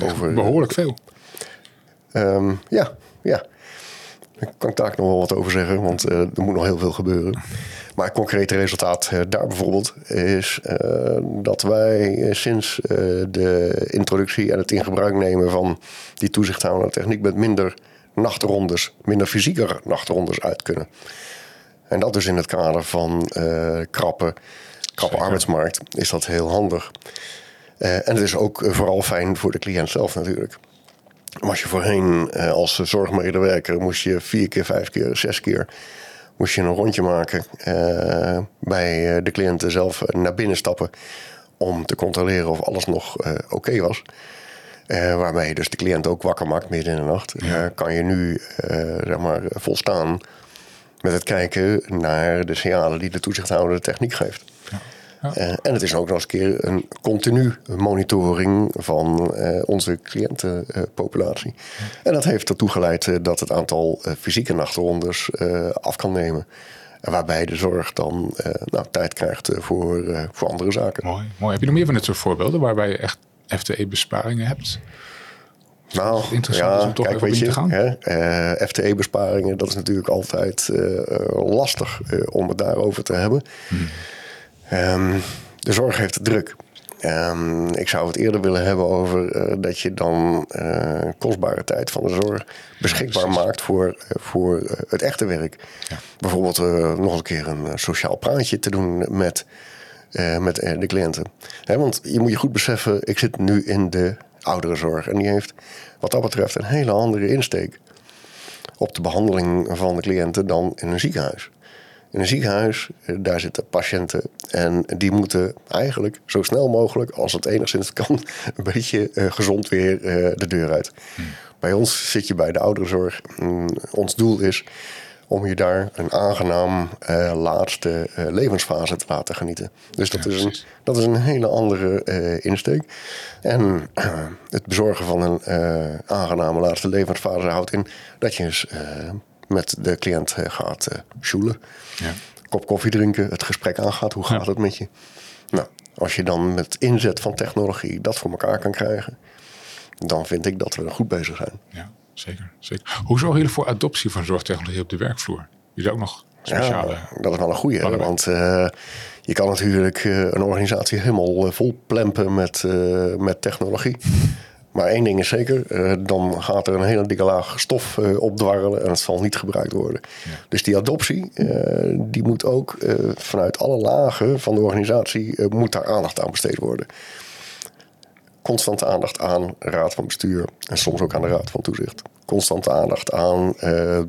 over, behoorlijk veel. Um, ja, ja. Daar kan ik daar nog wel wat over zeggen, want uh, er moet nog heel veel gebeuren. Maar het concrete resultaat uh, daar bijvoorbeeld is uh, dat wij sinds de introductie en het in gebruik nemen van die toezichthoudende techniek met minder nachtrondes, minder fysieke nachtrondes uit kunnen. En dat dus in het kader van krappe, krappe arbeidsmarkt is dat heel handig. en het is ook vooral fijn voor de cliënt zelf natuurlijk. Was je voorheen uh, als zorgmedewerker, moest je vier keer, vijf keer, zes keer moest je een rondje maken uh, bij eh, de cliënten zelf naar binnen stappen om te controleren of alles nog oké was. waarmee je dus de cliënt ook wakker maakt midden in de nacht. kan je nu zeg maar volstaan met het kijken naar de signalen die de toezichthouder de techniek geeft. Eh, en het is ook nog eens een keer een continu monitoring van uh, onze cliëntenpopulatie. en dat heeft ertoe geleid uh, dat het aantal fysieke nachtrondes af kan nemen. Waarbij de zorg dan nou, tijd krijgt voor, voor andere zaken. Mooi, mooi. Heb je nog meer van dit soort voorbeelden waarbij je echt FTE-besparingen hebt? Nou, interessant ja, om toch kijk, weet je, te gaan. FTE-besparingen, dat is natuurlijk altijd lastig om het daarover te hebben. Hmm. Um, de zorg heeft het druk. Um, ik zou het eerder willen hebben over dat je dan kostbare tijd van de zorg beschikbaar maakt voor, voor het echte werk. Ja. Bijvoorbeeld nog een keer een sociaal praatje te doen met, met de cliënten. want je moet je goed beseffen, ik zit nu in de ouderenzorg en die heeft wat dat betreft een hele andere insteek op de behandeling van de cliënten dan in een ziekenhuis. In een ziekenhuis, eh, daar zitten patiënten. En die moeten eigenlijk zo snel mogelijk, als het enigszins kan, *laughs* een beetje uh, gezond weer uh, de deur uit. Hmm. Bij ons zit je bij de ouderenzorg. Mm, ons doel is om je daar een aangenaam uh, laatste levensfase te laten genieten. Dus dat, is, een, dat is een hele andere insteek. En het bezorgen van een aangename laatste levensfase houdt in dat je eens met de cliënt eh, gaat uh, sjoelen. Ja. Kop koffie drinken, het gesprek aangaat. Hoe gaat het met je? Nou, als je dan met inzet van technologie dat voor elkaar kan krijgen, dan vind ik dat we goed bezig zijn. Ja, zeker. zeker. Hoe zorgen jullie voor adoptie van zorgtechnologie op de werkvloer? Zou ook nog speciale. Ja, dat is wel een goede. Want uh, je kan natuurlijk een organisatie helemaal vol plempen met, met technologie. Maar één ding is zeker, uh, dan gaat er een hele dikke laag stof uh, opdwarrelen en het zal niet gebruikt worden. Dus die adoptie, uh, die moet ook vanuit alle lagen van de organisatie, moet daar aandacht aan besteed worden. Constante aandacht aan raad van bestuur en soms ook aan de raad van toezicht. Constante aandacht aan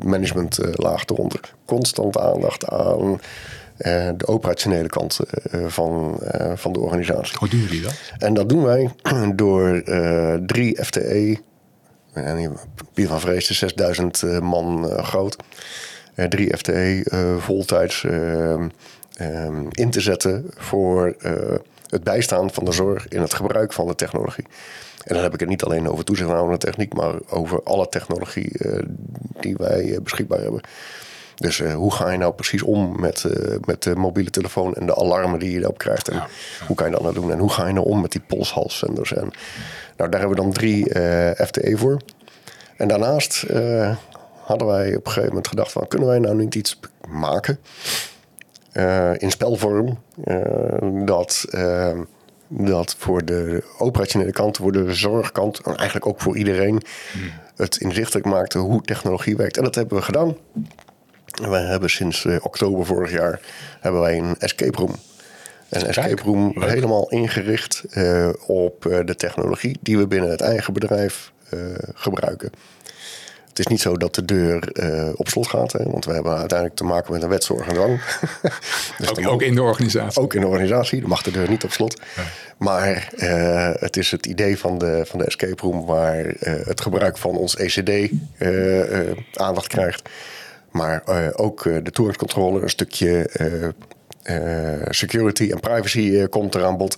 managementlaag eronder. Constante aandacht aan uh, de operationele kant uh, van, van de organisatie. Hoe doen jullie dat? En dat doen wij *clears throat* door drie FTE, Pier van Vrees is 6000 man groot, drie FTE voltijds in te zetten voor het bijstaan van de zorg in het gebruik van de technologie. En dan heb ik het niet alleen over toezichthoudende techniek, maar over alle technologie die wij beschikbaar hebben. Dus uh, hoe ga je nou precies om met, uh, met de mobiele telefoon en de alarmen die je erop krijgt? En hoe kan je dat nou doen? En hoe ga je nou om met die polshalszenders? En nou, daar hebben we dan drie eh, FTE voor. En daarnaast hadden wij op een gegeven moment gedacht van... kunnen wij nou niet iets maken in spelvorm... dat dat voor de operationele kant, voor de zorgkant, en eigenlijk ook voor iedereen, het inzichtelijk maakte hoe technologie werkt. En dat hebben we gedaan. We hebben sinds oktober vorig jaar hebben wij een escape room. Een escape room helemaal ingericht uh, op de technologie die we binnen het eigen bedrijf gebruiken. Het is niet zo dat de deur op slot gaat. Hè, want we hebben uiteindelijk te maken met een wetszorg en dwang. *laughs* dus ook, ook, in de organisatie? Ook in de organisatie. Dan mag de deur niet op slot. Maar het is het idee van de, van de escape room... waar het gebruik van ons ECD aandacht krijgt. Maar ook de toeringscontrole, een stukje security en privacy komt er aan bod...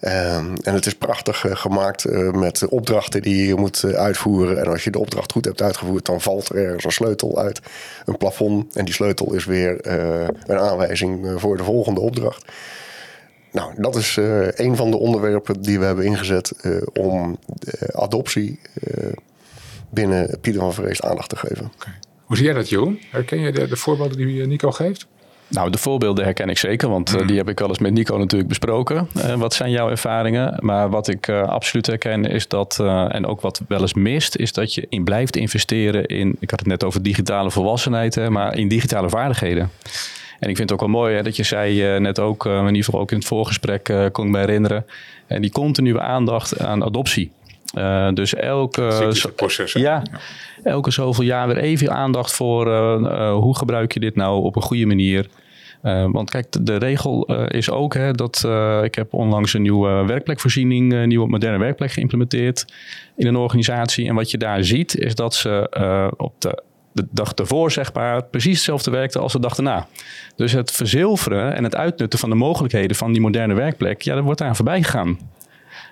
Ehm, en het is prachtig uh, gemaakt uh, met opdrachten die je moet uh, uitvoeren. En als je de opdracht goed hebt uitgevoerd, dan valt er ergens een sleutel uit een plafond. En die sleutel is weer een aanwijzing voor de volgende opdracht. Nou, dat is een van de onderwerpen die we hebben ingezet om adoptie binnen Pieter van Vrees aandacht te geven. Hoe zie jij dat, Jeroen? Herken je de, de voorbeelden die Nico geeft? Nou, de voorbeelden herken ik zeker, want eh, mm. die heb ik al eens met Nico natuurlijk besproken. Uh, wat zijn jouw ervaringen? Maar wat ik uh, absoluut herken is dat, en ook wat wel eens mist, is dat je in blijft investeren in, ik had het net over digitale volwassenheid, hè, maar in digitale vaardigheden. En ik vind het ook wel mooi hè, dat je zei net ook, in ieder geval ook in het voorgesprek kon ik me herinneren, en die continue aandacht aan adoptie. Uh, dus elke, proces, ja, elke zoveel jaar weer even aandacht voor uh, hoe gebruik je dit nou op een goede manier. Uh, want kijk, de regel is ook hè, dat ik heb onlangs een nieuwe werkplekvoorziening, een nieuwe moderne werkplek geïmplementeerd in een organisatie. En wat je daar ziet, is dat ze op de dag ervoor, zeg maar, precies hetzelfde werkte als de dag erna. Dus het verzilveren en het uitnutten van de mogelijkheden van die moderne werkplek, ja, dat wordt daar voorbij gegaan.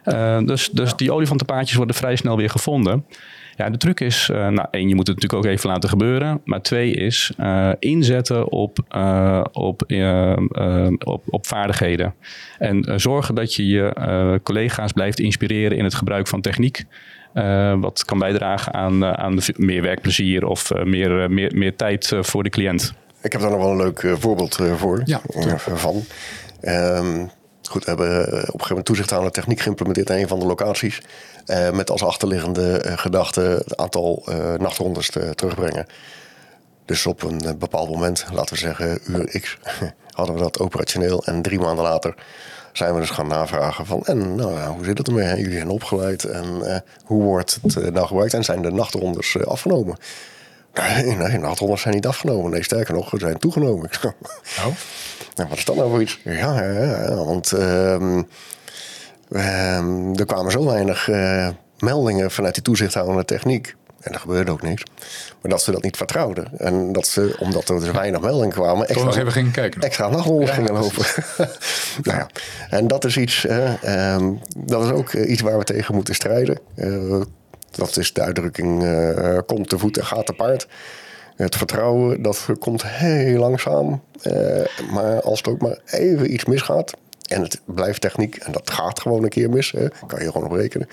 Uh, dus dus die olifantenpaadjes worden vrij snel weer gevonden. Ja, de truc is, uh, nou één, je moet het natuurlijk ook even laten gebeuren. Maar twee is uh, inzetten op, op, op, op vaardigheden. En zorgen dat je je collega's blijft inspireren in het gebruik van techniek. wat kan bijdragen aan, aan meer werkplezier of meer, meer, meer tijd voor de cliënt. Ik heb daar nog wel een leuk voorbeeld voor ja, van. Um, Goed, we hebben eh, op een gegeven moment toezichthoudende techniek geïmplementeerd in een van de locaties. Uh, met als achterliggende uh, gedachte het aantal uh, nachtrondes te, terugbrengen. Dus op een bepaald moment, laten we zeggen uur X, *laughs* hadden we dat operationeel. En drie maanden later zijn we dus gaan navragen van... en nou, hoe zit het ermee? Jullie zijn opgeleid en hoe wordt het nou gebruikt? En zijn de nachtrondes afgenomen? Nee, nee, nachtrondes zijn niet afgenomen. Nee, sterker nog, ze zijn toegenomen. Oh. *laughs* Nou, wat is dat nou voor iets? Ja, ja, want uh, er kwamen zo weinig uh, meldingen vanuit die toezichthoudende techniek. En er gebeurde ook niks. Maar dat ze dat niet vertrouwden. En dat ze, omdat er dus weinig meldingen kwamen... Extra, nog even gingen kijken. Extra nachtrondes gingen lopen. *laughs* nou ja, en dat is iets... Uh, dat is ook iets waar we tegen moeten strijden. Uh, dat is de uitdrukking... komt te voet en gaat te paard. Het vertrouwen, dat komt heel langzaam. Uh, maar als het ook maar even iets misgaat, en het blijft techniek, en dat gaat gewoon een keer mis, hè, kan je gewoon op rekenen.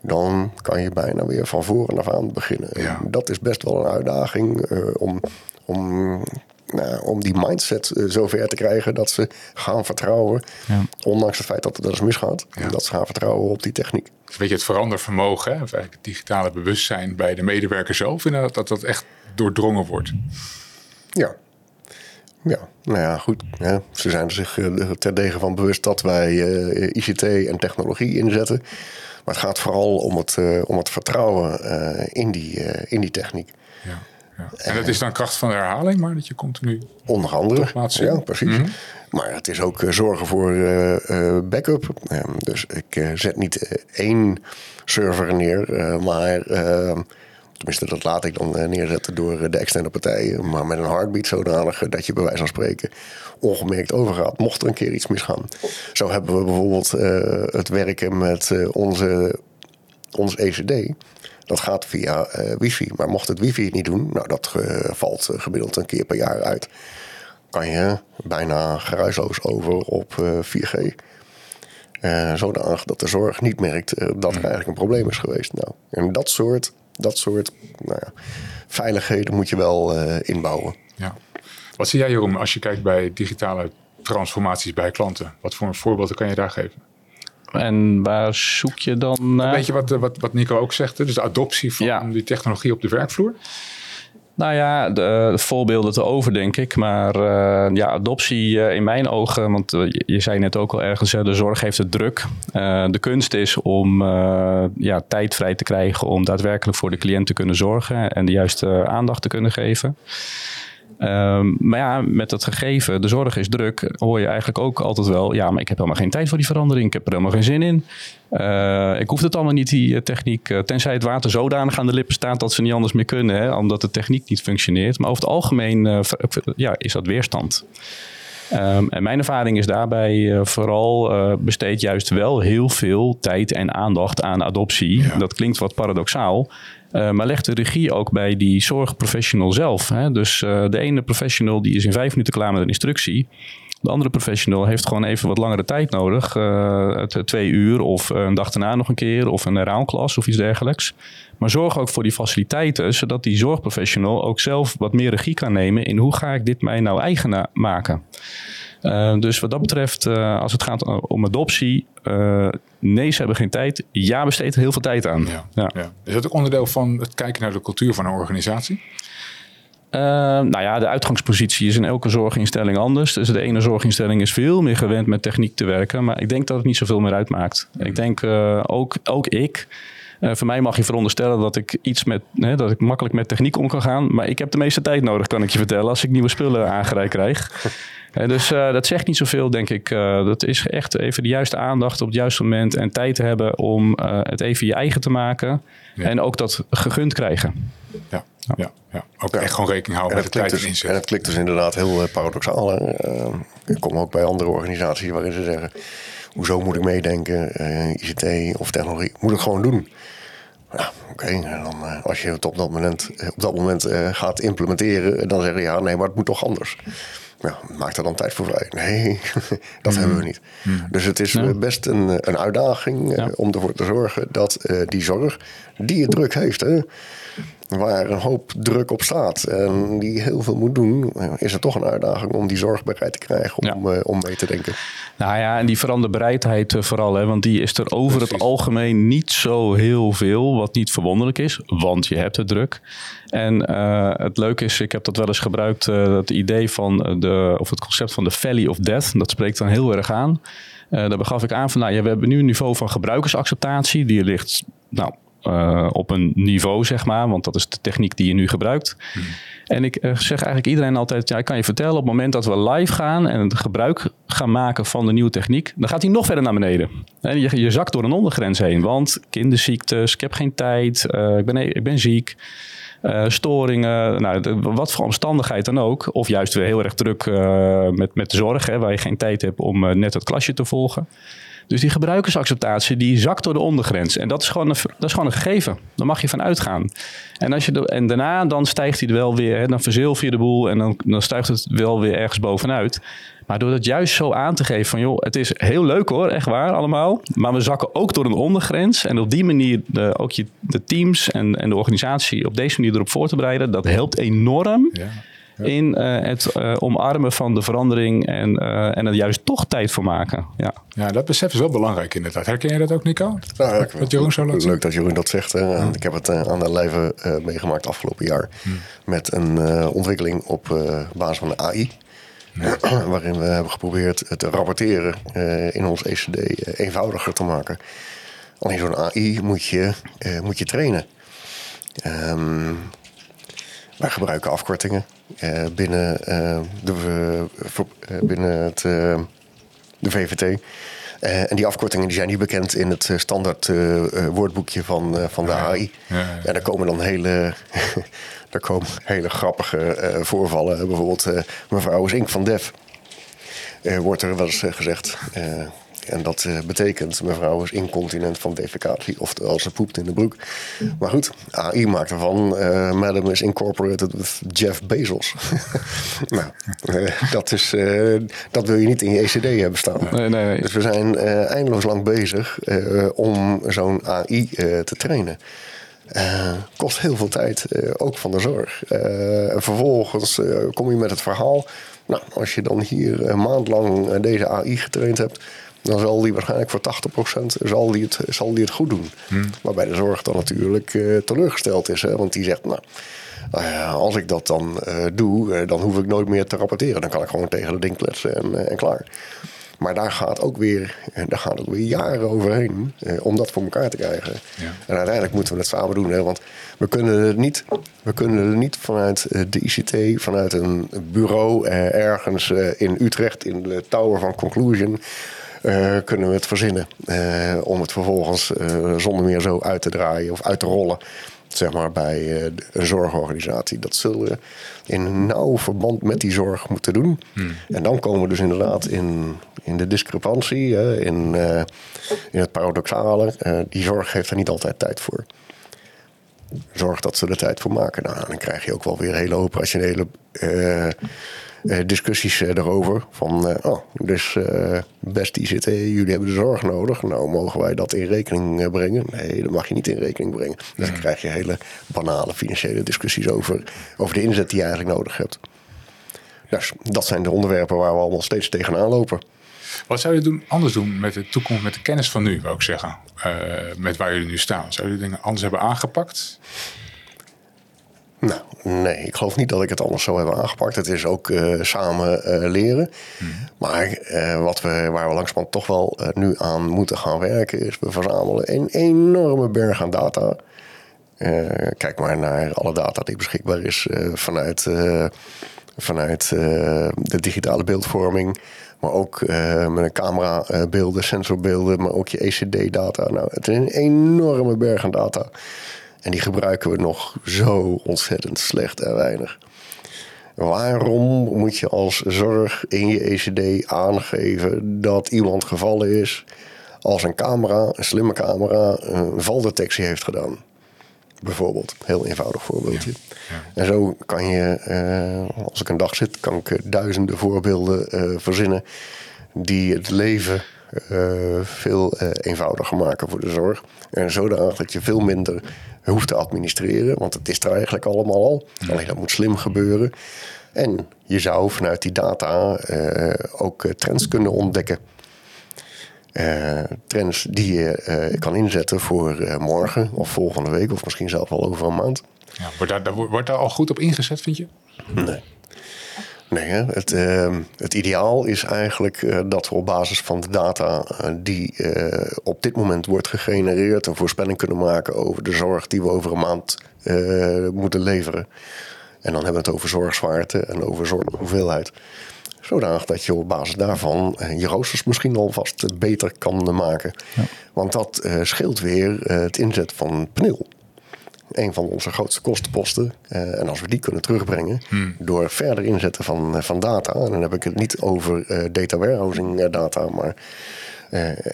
Dan kan je bijna weer van voren af aan beginnen. Ja. Dat is best wel een uitdaging uh, om, om, om die mindset uh, zover te krijgen dat ze gaan vertrouwen. Ja. Ondanks het feit dat het wel eens misgaat. Dat ze gaan vertrouwen op die techniek. Weet je, het verandervermogen, hè, of eigenlijk het digitale bewustzijn bij de medewerker zelf, dat dat echt doordrongen wordt. Ja. Ja, nou ja, goed. Ze zijn er zich uh, terdege van bewust dat wij uh, ICT en technologie inzetten. Maar het gaat vooral om het, uh, om het vertrouwen in, die, in die techniek. Ja, ja. En dat is dan kracht van de herhaling, maar dat je continu. Onder andere. Ja, precies. Mm -hmm. Maar het is ook zorgen voor backup. Ehm, dus ik zet niet één server neer, maar ehm, Tenminste, dat laat ik dan eh, neerzetten door eh, de externe partijen. Maar met een heartbeat zodanig eh, dat je bij wijze van spreken ongemerkt overgaat. Mocht er een keer iets misgaan. Zo hebben we bijvoorbeeld het werken met onze, ons ECD. Dat gaat via wifi. Maar mocht het wifi het niet doen, nou dat valt gemiddeld een keer per jaar uit. Kan je bijna geruisloos over op 4G. zodanig dat de zorg niet merkt dat er hmm. eigenlijk een probleem is geweest. Nou, en dat soort dat soort nou ja, veiligheden moet je wel uh, inbouwen. Ja. Wat zie jij, Jeroen, als je kijkt bij digitale transformaties bij klanten? Wat voor voorbeelden kan je daar geven? En waar zoek je dan naar? Weet je wat, wat, wat Nico ook zegt, dus de adoptie van die technologie op de werkvloer? Nou ja, de, de, voorbeelden te over, denk ik. Maar uh, ja, adoptie uh, in mijn ogen, want je, je, zei net ook al ergens, de zorg heeft het druk. de kunst is om ja, tijd vrij te krijgen om daadwerkelijk voor de cliënt te kunnen zorgen en de juiste aandacht te kunnen geven. Um, maar ja, met dat gegeven, de zorg is druk, hoor je eigenlijk ook altijd wel, ja, maar ik heb helemaal geen tijd voor die verandering, ik heb er helemaal geen zin in. Uh, ik hoef het allemaal niet, die techniek, uh, tenzij het water zodanig aan de lippen staat dat ze niet anders meer kunnen, hè, omdat de techniek niet functioneert. Maar over het algemeen ja, is dat weerstand. Um, en mijn ervaring is daarbij vooral besteed juist wel heel veel tijd en aandacht aan adoptie. Ja. Dat klinkt wat paradoxaal. Uh, maar leg de regie ook bij die zorgprofessional zelf. Hè? Dus de ene professional die is in vijf minuten klaar met een instructie. De andere professional heeft gewoon even wat langere tijd nodig. Uh, twee uur of een dag daarna nog een keer of een herhaalklas of iets dergelijks. Maar zorg ook voor die faciliteiten, zodat die zorgprofessional ook zelf wat meer regie kan nemen in hoe ga ik dit mij nou eigen maken. Uh, dus wat dat betreft, uh, als het gaat om adoptie, uh, nee, ze hebben geen tijd. Ja, besteed er heel veel tijd aan. Ja, ja. ja. Is dat ook onderdeel van het kijken naar de cultuur van een organisatie? nou ja, de uitgangspositie is in elke zorginstelling anders. Dus de ene zorginstelling is veel meer gewend met techniek te werken. Maar ik denk dat het niet zoveel meer uitmaakt. Mm. Ik denk ook, ook ik. Uh, voor mij mag je veronderstellen dat ik iets met, hè, dat ik makkelijk met techniek om kan gaan. Maar ik heb de meeste tijd nodig, kan ik je vertellen, als ik nieuwe spullen aangereikt krijg. Uh, *laughs* dus uh, dat zegt niet zoveel, denk ik. dat is echt even de juiste aandacht op het juiste moment en tijd te hebben om het even je eigen te maken. Ja. En ook dat gegund krijgen. Ja, ja. ja, ja. ook echt gewoon rekening houden met de tijd dus, En het klinkt dus inderdaad heel paradoxaal. ik kom ook bij andere organisaties waarin ze zeggen hoezo moet ik meedenken, uh, ICT of technologie, moet ik gewoon doen. Ja, oké. Okay. dan uh, als je het op dat moment, op dat moment uh, gaat implementeren, dan zeggen ja, nee, maar het moet toch anders. Ja, maak er dan tijd voor vrij. Nee, *laughs* dat mm. hebben we niet. Mm. Dus het is best een, een uitdaging ja. om ervoor te zorgen dat die zorg, die het druk heeft, hè, waar een hoop druk op staat en die heel veel moet doen, is het toch een uitdaging om die zorg bereid te krijgen om, ja. uh, om mee te denken. Nou ja, en die veranderbereidheid uh, vooral, hè, want die is er over Precies. het algemeen niet zo heel veel, wat niet verwonderlijk is, want je hebt het druk. En uh, het leuke is, ik heb dat wel eens gebruikt, het idee van de, of het concept van de Valley of Death, dat spreekt dan heel erg aan. daar begaf ik aan van, nou ja, we hebben nu een niveau van gebruikersacceptatie, die ligt nou, uh, op een niveau, zeg maar. Want dat is de techniek die je nu gebruikt. Hmm. En ik uh, zeg eigenlijk iedereen altijd, ja, ik kan je vertellen, op het moment dat we live gaan en het gebruik gaan maken van de nieuwe techniek, dan gaat hij nog verder naar beneden. En je, je zakt door een ondergrens heen, want kinderziektes, ik heb geen tijd, uh, ik, ben, ik ben ziek. Uh, storingen, nou, de, wat voor omstandigheid dan ook. Of juist weer heel erg druk uh, met, met de zorg, hè, waar je geen tijd hebt om uh, net het klasje te volgen. Dus die gebruikersacceptatie die zakt door de ondergrens. En dat is gewoon een, dat is gewoon een gegeven. Daar mag je van uitgaan. En, als je en daarna dan stijgt hij wel weer. Hè, dan verzilver je de boel en dan, dan stijgt het wel weer ergens bovenuit. Maar door dat juist zo aan te geven van joh, het is heel leuk hoor, echt waar allemaal. Maar we zakken ook door een ondergrens. En op die manier ook je, de teams en, en de organisatie op deze manier erop voor te bereiden. Dat helpt enorm. Ja in uh, het uh, omarmen van de verandering en, uh, en er juist toch tijd voor maken. Ja, ja dat besef is wel belangrijk inderdaad. Herken je dat ook, Nico? Nou, ja, wat Jeroen zo laat Leuk dat Jeroen dat zegt. Ja. Ik heb het aan de lijve meegemaakt afgelopen jaar. Hmm. Met een ontwikkeling op basis van de AI. Ja. *clears throat* waarin we hebben geprobeerd het rapporteren in ons ECD eenvoudiger te maken. Alleen zo'n AI moet je, moet je trainen. Um, wij gebruiken afkortingen binnen, uh, de, uh, binnen het, de VVT. en die afkortingen die zijn niet bekend in het standaard woordboekje van, van de AI. Ja, ja, En daar komen dan hele, *laughs* daar komen hele grappige voorvallen. Bijvoorbeeld mevrouw is Ink van Def. wordt er wel eens gezegd. En dat uh, betekent, mevrouw is incontinent van defecatie, oftewel ze poept in de broek. Maar goed, AI maakt ervan, uh, madam is incorporated with Jeff Bezos. *laughs* nou, uh, dat, is, dat wil je niet in je ECD hebben staan. Nee, nee, nee. Dus we zijn eindeloos lang bezig om zo'n AI te trainen. kost heel veel tijd, ook van de zorg. en vervolgens kom je met het verhaal. Nou, als je dan hier een maand lang deze AI getraind hebt, dan zal die waarschijnlijk voor 80% zal die het, zal die het goed doen. Hmm. Waarbij de zorg dan natuurlijk uh, teleurgesteld is. Hè? Want die zegt, nou, uh, als ik dat dan uh, doe, dan hoef ik nooit meer te rapporteren. Dan kan ik gewoon tegen de ding kletsen en, en klaar. Maar daar gaat ook weer, daar gaat ook weer jaren overheen eh, om dat voor elkaar te krijgen. Ja. En uiteindelijk moeten we het samen doen. Hè, want we kunnen het niet, we kunnen het niet vanuit de ICT, vanuit een bureau eh, ergens eh, in Utrecht, in de Tower van Conclusion. Uh, kunnen we het verzinnen uh, om het vervolgens uh, zonder meer zo uit te draaien of uit te rollen zeg maar, bij een zorgorganisatie. Dat zullen we in nauw verband met die zorg moeten doen. Hmm. En dan komen we dus inderdaad in, in de discrepantie, in, in het paradoxale. die zorg heeft er niet altijd tijd voor zorg dat ze er tijd voor maken. Nou, dan krijg je ook wel weer hele operationele uh, discussies uh, erover. Van, oh, dus best ICT, jullie hebben de zorg nodig. Nou, mogen wij dat in rekening brengen? Nee, dat mag je niet in rekening brengen. Dus dan krijg je hele banale financiële discussies over, over de inzet die je eigenlijk nodig hebt. Dus dat zijn de onderwerpen waar we allemaal steeds tegenaan lopen. Wat zou je doen, anders doen met de toekomst, met de kennis van nu, wou ik zeggen? Uh, met waar jullie nu staan? Zou je dingen anders hebben aangepakt? Nou, nee, ik geloof niet dat ik het anders zou hebben aangepakt. Het is ook uh, samen uh, leren. Hmm. Maar wat we, waar we langzamerhand toch wel nu aan moeten gaan werken, is we verzamelen een enorme berg aan data. kijk maar naar alle data die beschikbaar is vanuit, vanuit de digitale beeldvorming. Maar ook uh, met een camerabeelden, uh, sensorbeelden, maar ook je ECD-data. Nou, het is een enorme berg aan data. En die gebruiken we nog zo ontzettend slecht en weinig. Waarom moet je als zorg in je ECD aangeven dat iemand gevallen is als een camera, een slimme camera, een valdetectie heeft gedaan? Bijvoorbeeld, heel eenvoudig voorbeeldje. En zo kan je, eh, als ik een dag zit, kan ik eh, duizenden voorbeelden uh, verzinnen die het leven veel eenvoudiger maken voor de zorg. En zodanig dat je veel minder hoeft te administreren, want het is er eigenlijk allemaal al. Alleen dat moet slim gebeuren. En je zou vanuit die data ook trends kunnen ontdekken. Uh, trends die je uh, kan inzetten voor morgen of volgende week of misschien zelf al over een maand. Ja, wordt, daar, daar, wordt daar al goed op ingezet, vind je? Nee. Nee, hè? Het, ehm, het ideaal is eigenlijk dat we op basis van de data die op dit moment wordt gegenereerd... een voorspelling kunnen maken over de zorg die we over een maand moeten leveren. En dan hebben we het over zorgzwaarte en over zorghoeveelheid. Zodanig dat je op basis daarvan eh, je roosters misschien alvast beter kan maken. Ja. Want dat scheelt weer het inzet van PNIL. Een van onze grootste kostenposten. Uh, en als we die kunnen terugbrengen hmm. door verder inzetten van, van data. En dan heb ik het niet over data warehousing data, maar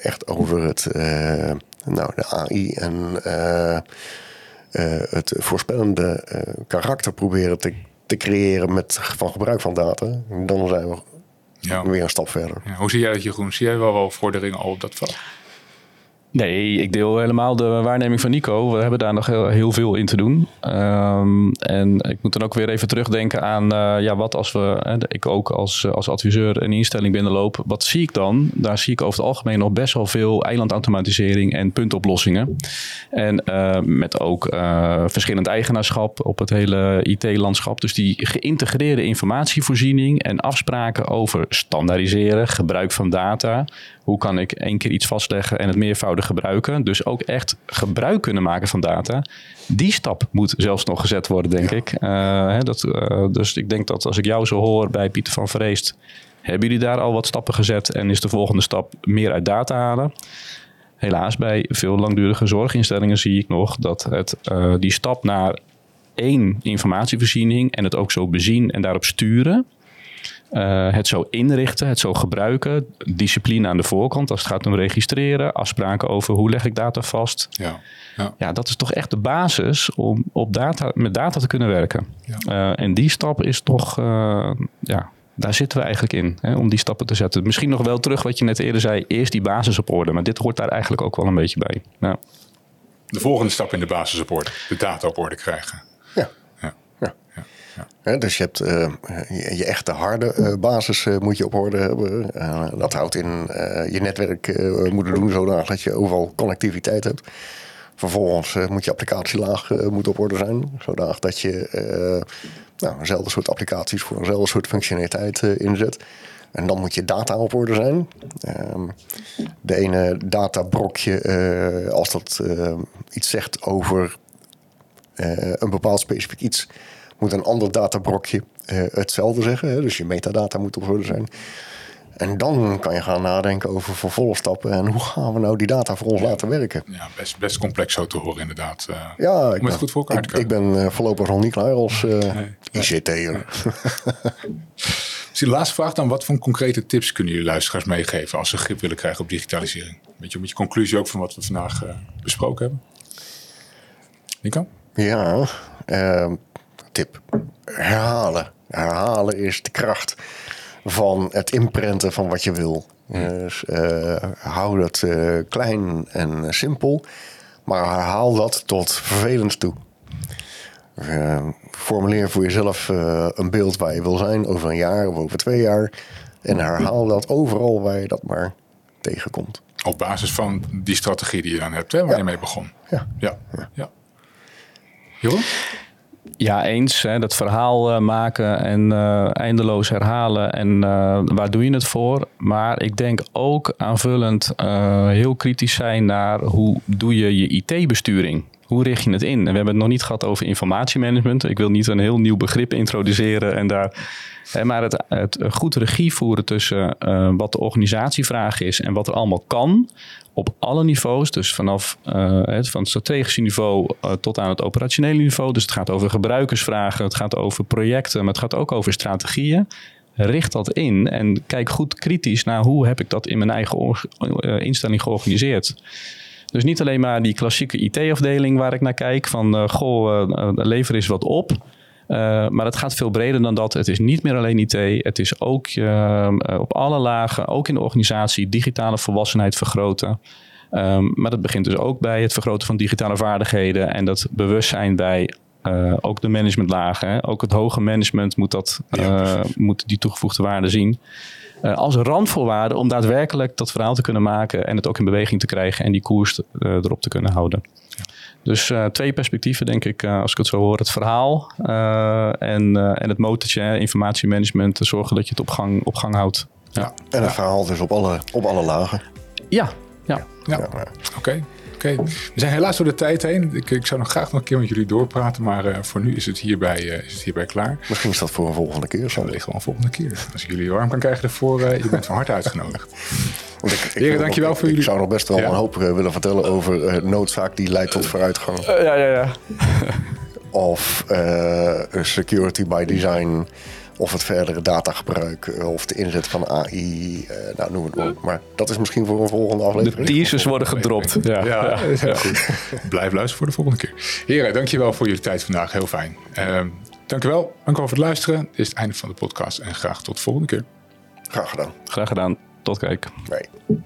echt over het, nou, de AI en het voorspellende karakter proberen te te creëren met, van gebruik van data, dan zijn we ja. weer een stap verder. Ja, hoe zie jij dat, Jeroen? Zie jij wel wel vorderingen al op dat vlak? Nee, ik deel helemaal de waarneming van Nico. We hebben daar nog heel, veel in te doen. Um, en ik moet dan ook weer even terugdenken aan uh, ja, wat als we, ik ook als, als adviseur een instelling binnenloop. Wat zie ik dan? Daar zie ik over het algemeen nog best wel veel eilandautomatisering en puntoplossingen. En uh, met ook verschillend eigenaarschap op het hele IT-landschap. Dus die geïntegreerde informatievoorziening en afspraken over standaardiseren, gebruik van data. Hoe kan ik één keer iets vastleggen en het meervoudig gebruiken? Dus ook echt gebruik kunnen maken van data. Die stap moet zelfs nog gezet worden, denk ik. Uh, hè, dat, uh, dus ik denk dat als ik jou zo hoor bij Pieter van Vreest, hebben jullie daar al wat stappen gezet en is de volgende stap meer uit data halen? Helaas, bij veel langdurige zorginstellingen zie ik nog dat het, uh, die stap naar één informatievoorziening en het ook zo bezien en daarop sturen, uh, het zo inrichten, het zo gebruiken. Discipline aan de voorkant als het gaat om registreren. Afspraken over hoe leg ik data vast. Ja, ja. ja dat is toch echt de basis om op data, met data te kunnen werken. Ja. Uh, en die stap is toch, uh, ja, daar zitten we eigenlijk in. Hè, om die stappen te zetten. Misschien nog wel terug wat je net eerder zei. Eerst die basis op orde. Maar dit hoort daar eigenlijk ook wel een beetje bij. Ja. De volgende stap in de basis op orde. De data op orde krijgen. Dus je hebt je, je, echte harde basis moet je op orde hebben. dat houdt in je netwerk moeten doen zodat dat je overal connectiviteit hebt. Vervolgens moet je applicatielaag moet op orde zijn, zodat dat je nou, eenzelfde soort applicaties voor eenzelfde soort functionaliteit inzet. En dan moet je data op orde zijn. Ehm, de ene databrokje, als dat iets zegt over een bepaald specifiek iets, moet een ander databrokje hetzelfde zeggen. Hè? Dus je metadata moet op orde zijn. En dan kan je gaan nadenken over vervolgstappen en hoe gaan we nou die data voor ons laten werken. Ja, best, best complex zo te horen inderdaad. ja, ik ben, goed voor elkaar ik, ik ben voorlopig nog niet klaar als nee, ICT'er. Dus de laatste vraag dan. Wat voor concrete tips kunnen jullie luisteraars meegeven als ze grip willen krijgen op digitalisering? Beetje met je conclusie ook van wat we vandaag uh, besproken hebben. Nico? Ja, uh, tip. Herhalen. Herhalen is de kracht van het inprenten van wat je wil. Dus uh, hou dat uh, klein en simpel, maar herhaal dat tot vervelend toe. Uh, formuleer voor jezelf een beeld waar je wil zijn over een jaar of over twee jaar. En herhaal dat overal waar je dat maar tegenkomt. Op basis van die strategie die je dan hebt, hè, waar je mee begon. Ja. ja. ja. Jeroen? Ja, eens. Hè, dat verhaal uh, maken en uh, eindeloos herhalen. En uh, waar doe je het voor? Maar ik denk ook aanvullend heel kritisch zijn naar hoe doe je je IT-besturing hoe richt je het in? En we hebben het nog niet gehad over informatiemanagement. Ik wil niet een heel nieuw begrip introduceren en daar. Maar het, het goed regie voeren tussen uh, wat de organisatievraag is en wat er allemaal kan. Op alle niveaus. Dus vanaf uh, het, van het strategische niveau uh, tot aan het operationele niveau. Dus het gaat over gebruikersvragen, het gaat over projecten, maar het gaat ook over strategieën richt dat in en kijk goed kritisch naar hoe heb ik dat in mijn eigen instelling georganiseerd. Dus niet alleen maar die klassieke IT-afdeling waar ik naar kijk, van uh, goh, uh, lever eens wat op. Uh, maar het gaat veel breder dan dat. Het is niet meer alleen IT. Het is ook op alle lagen, ook in de organisatie, digitale volwassenheid vergroten. Um, maar dat begint dus ook bij het vergroten van digitale vaardigheden en dat bewustzijn bij uh, ook de managementlagen. Hè. Ook het hoge management moet, dat, moet die toegevoegde waarde zien. Uh, als randvoorwaarde om daadwerkelijk dat verhaal te kunnen maken en het ook in beweging te krijgen en die koers erop te kunnen houden. Dus twee perspectieven, denk ik, als ik het zo hoor. Het verhaal en, en het motortje, informatiemanagement, zorgen dat je het op gang, op gang houdt. Ja. En het verhaal dus op alle, op alle lagen. Ja, ja. ja. Oké. Okay. Oké, we zijn helaas door de tijd heen. Ik, ik, zou nog graag nog een keer met jullie doorpraten, maar uh, voor nu is het, hierbij, uh, is het hierbij klaar. Misschien is dat voor een volgende keer. Zo ligt wel een volgende keer. Als ik jullie warm kan krijgen ervoor, uh, je bent van harte uitgenodigd. *laughs* Want ik, ik Heren, dankjewal voor jullie. Ik zou nog best wel ja. een hoop willen vertellen over noodzaak die leidt tot vooruitgang. ja, ja, ja. of security by design of het verdere datagebruik eh, of de inzet van AI. Uh, eh, nou, noem het maar. Maar dat is misschien voor een volgende aflevering. De teasers worden gedropt. Ja, ja, ja. goed. Blijf luisteren voor de volgende keer. Heren, dankjewel voor jullie tijd vandaag. Heel fijn. Uh, dankjewel. Dankjewel voor het luisteren. Dit is het einde van de podcast en graag tot de volgende keer. Graag gedaan. Graag gedaan. Tot kijk. Bye.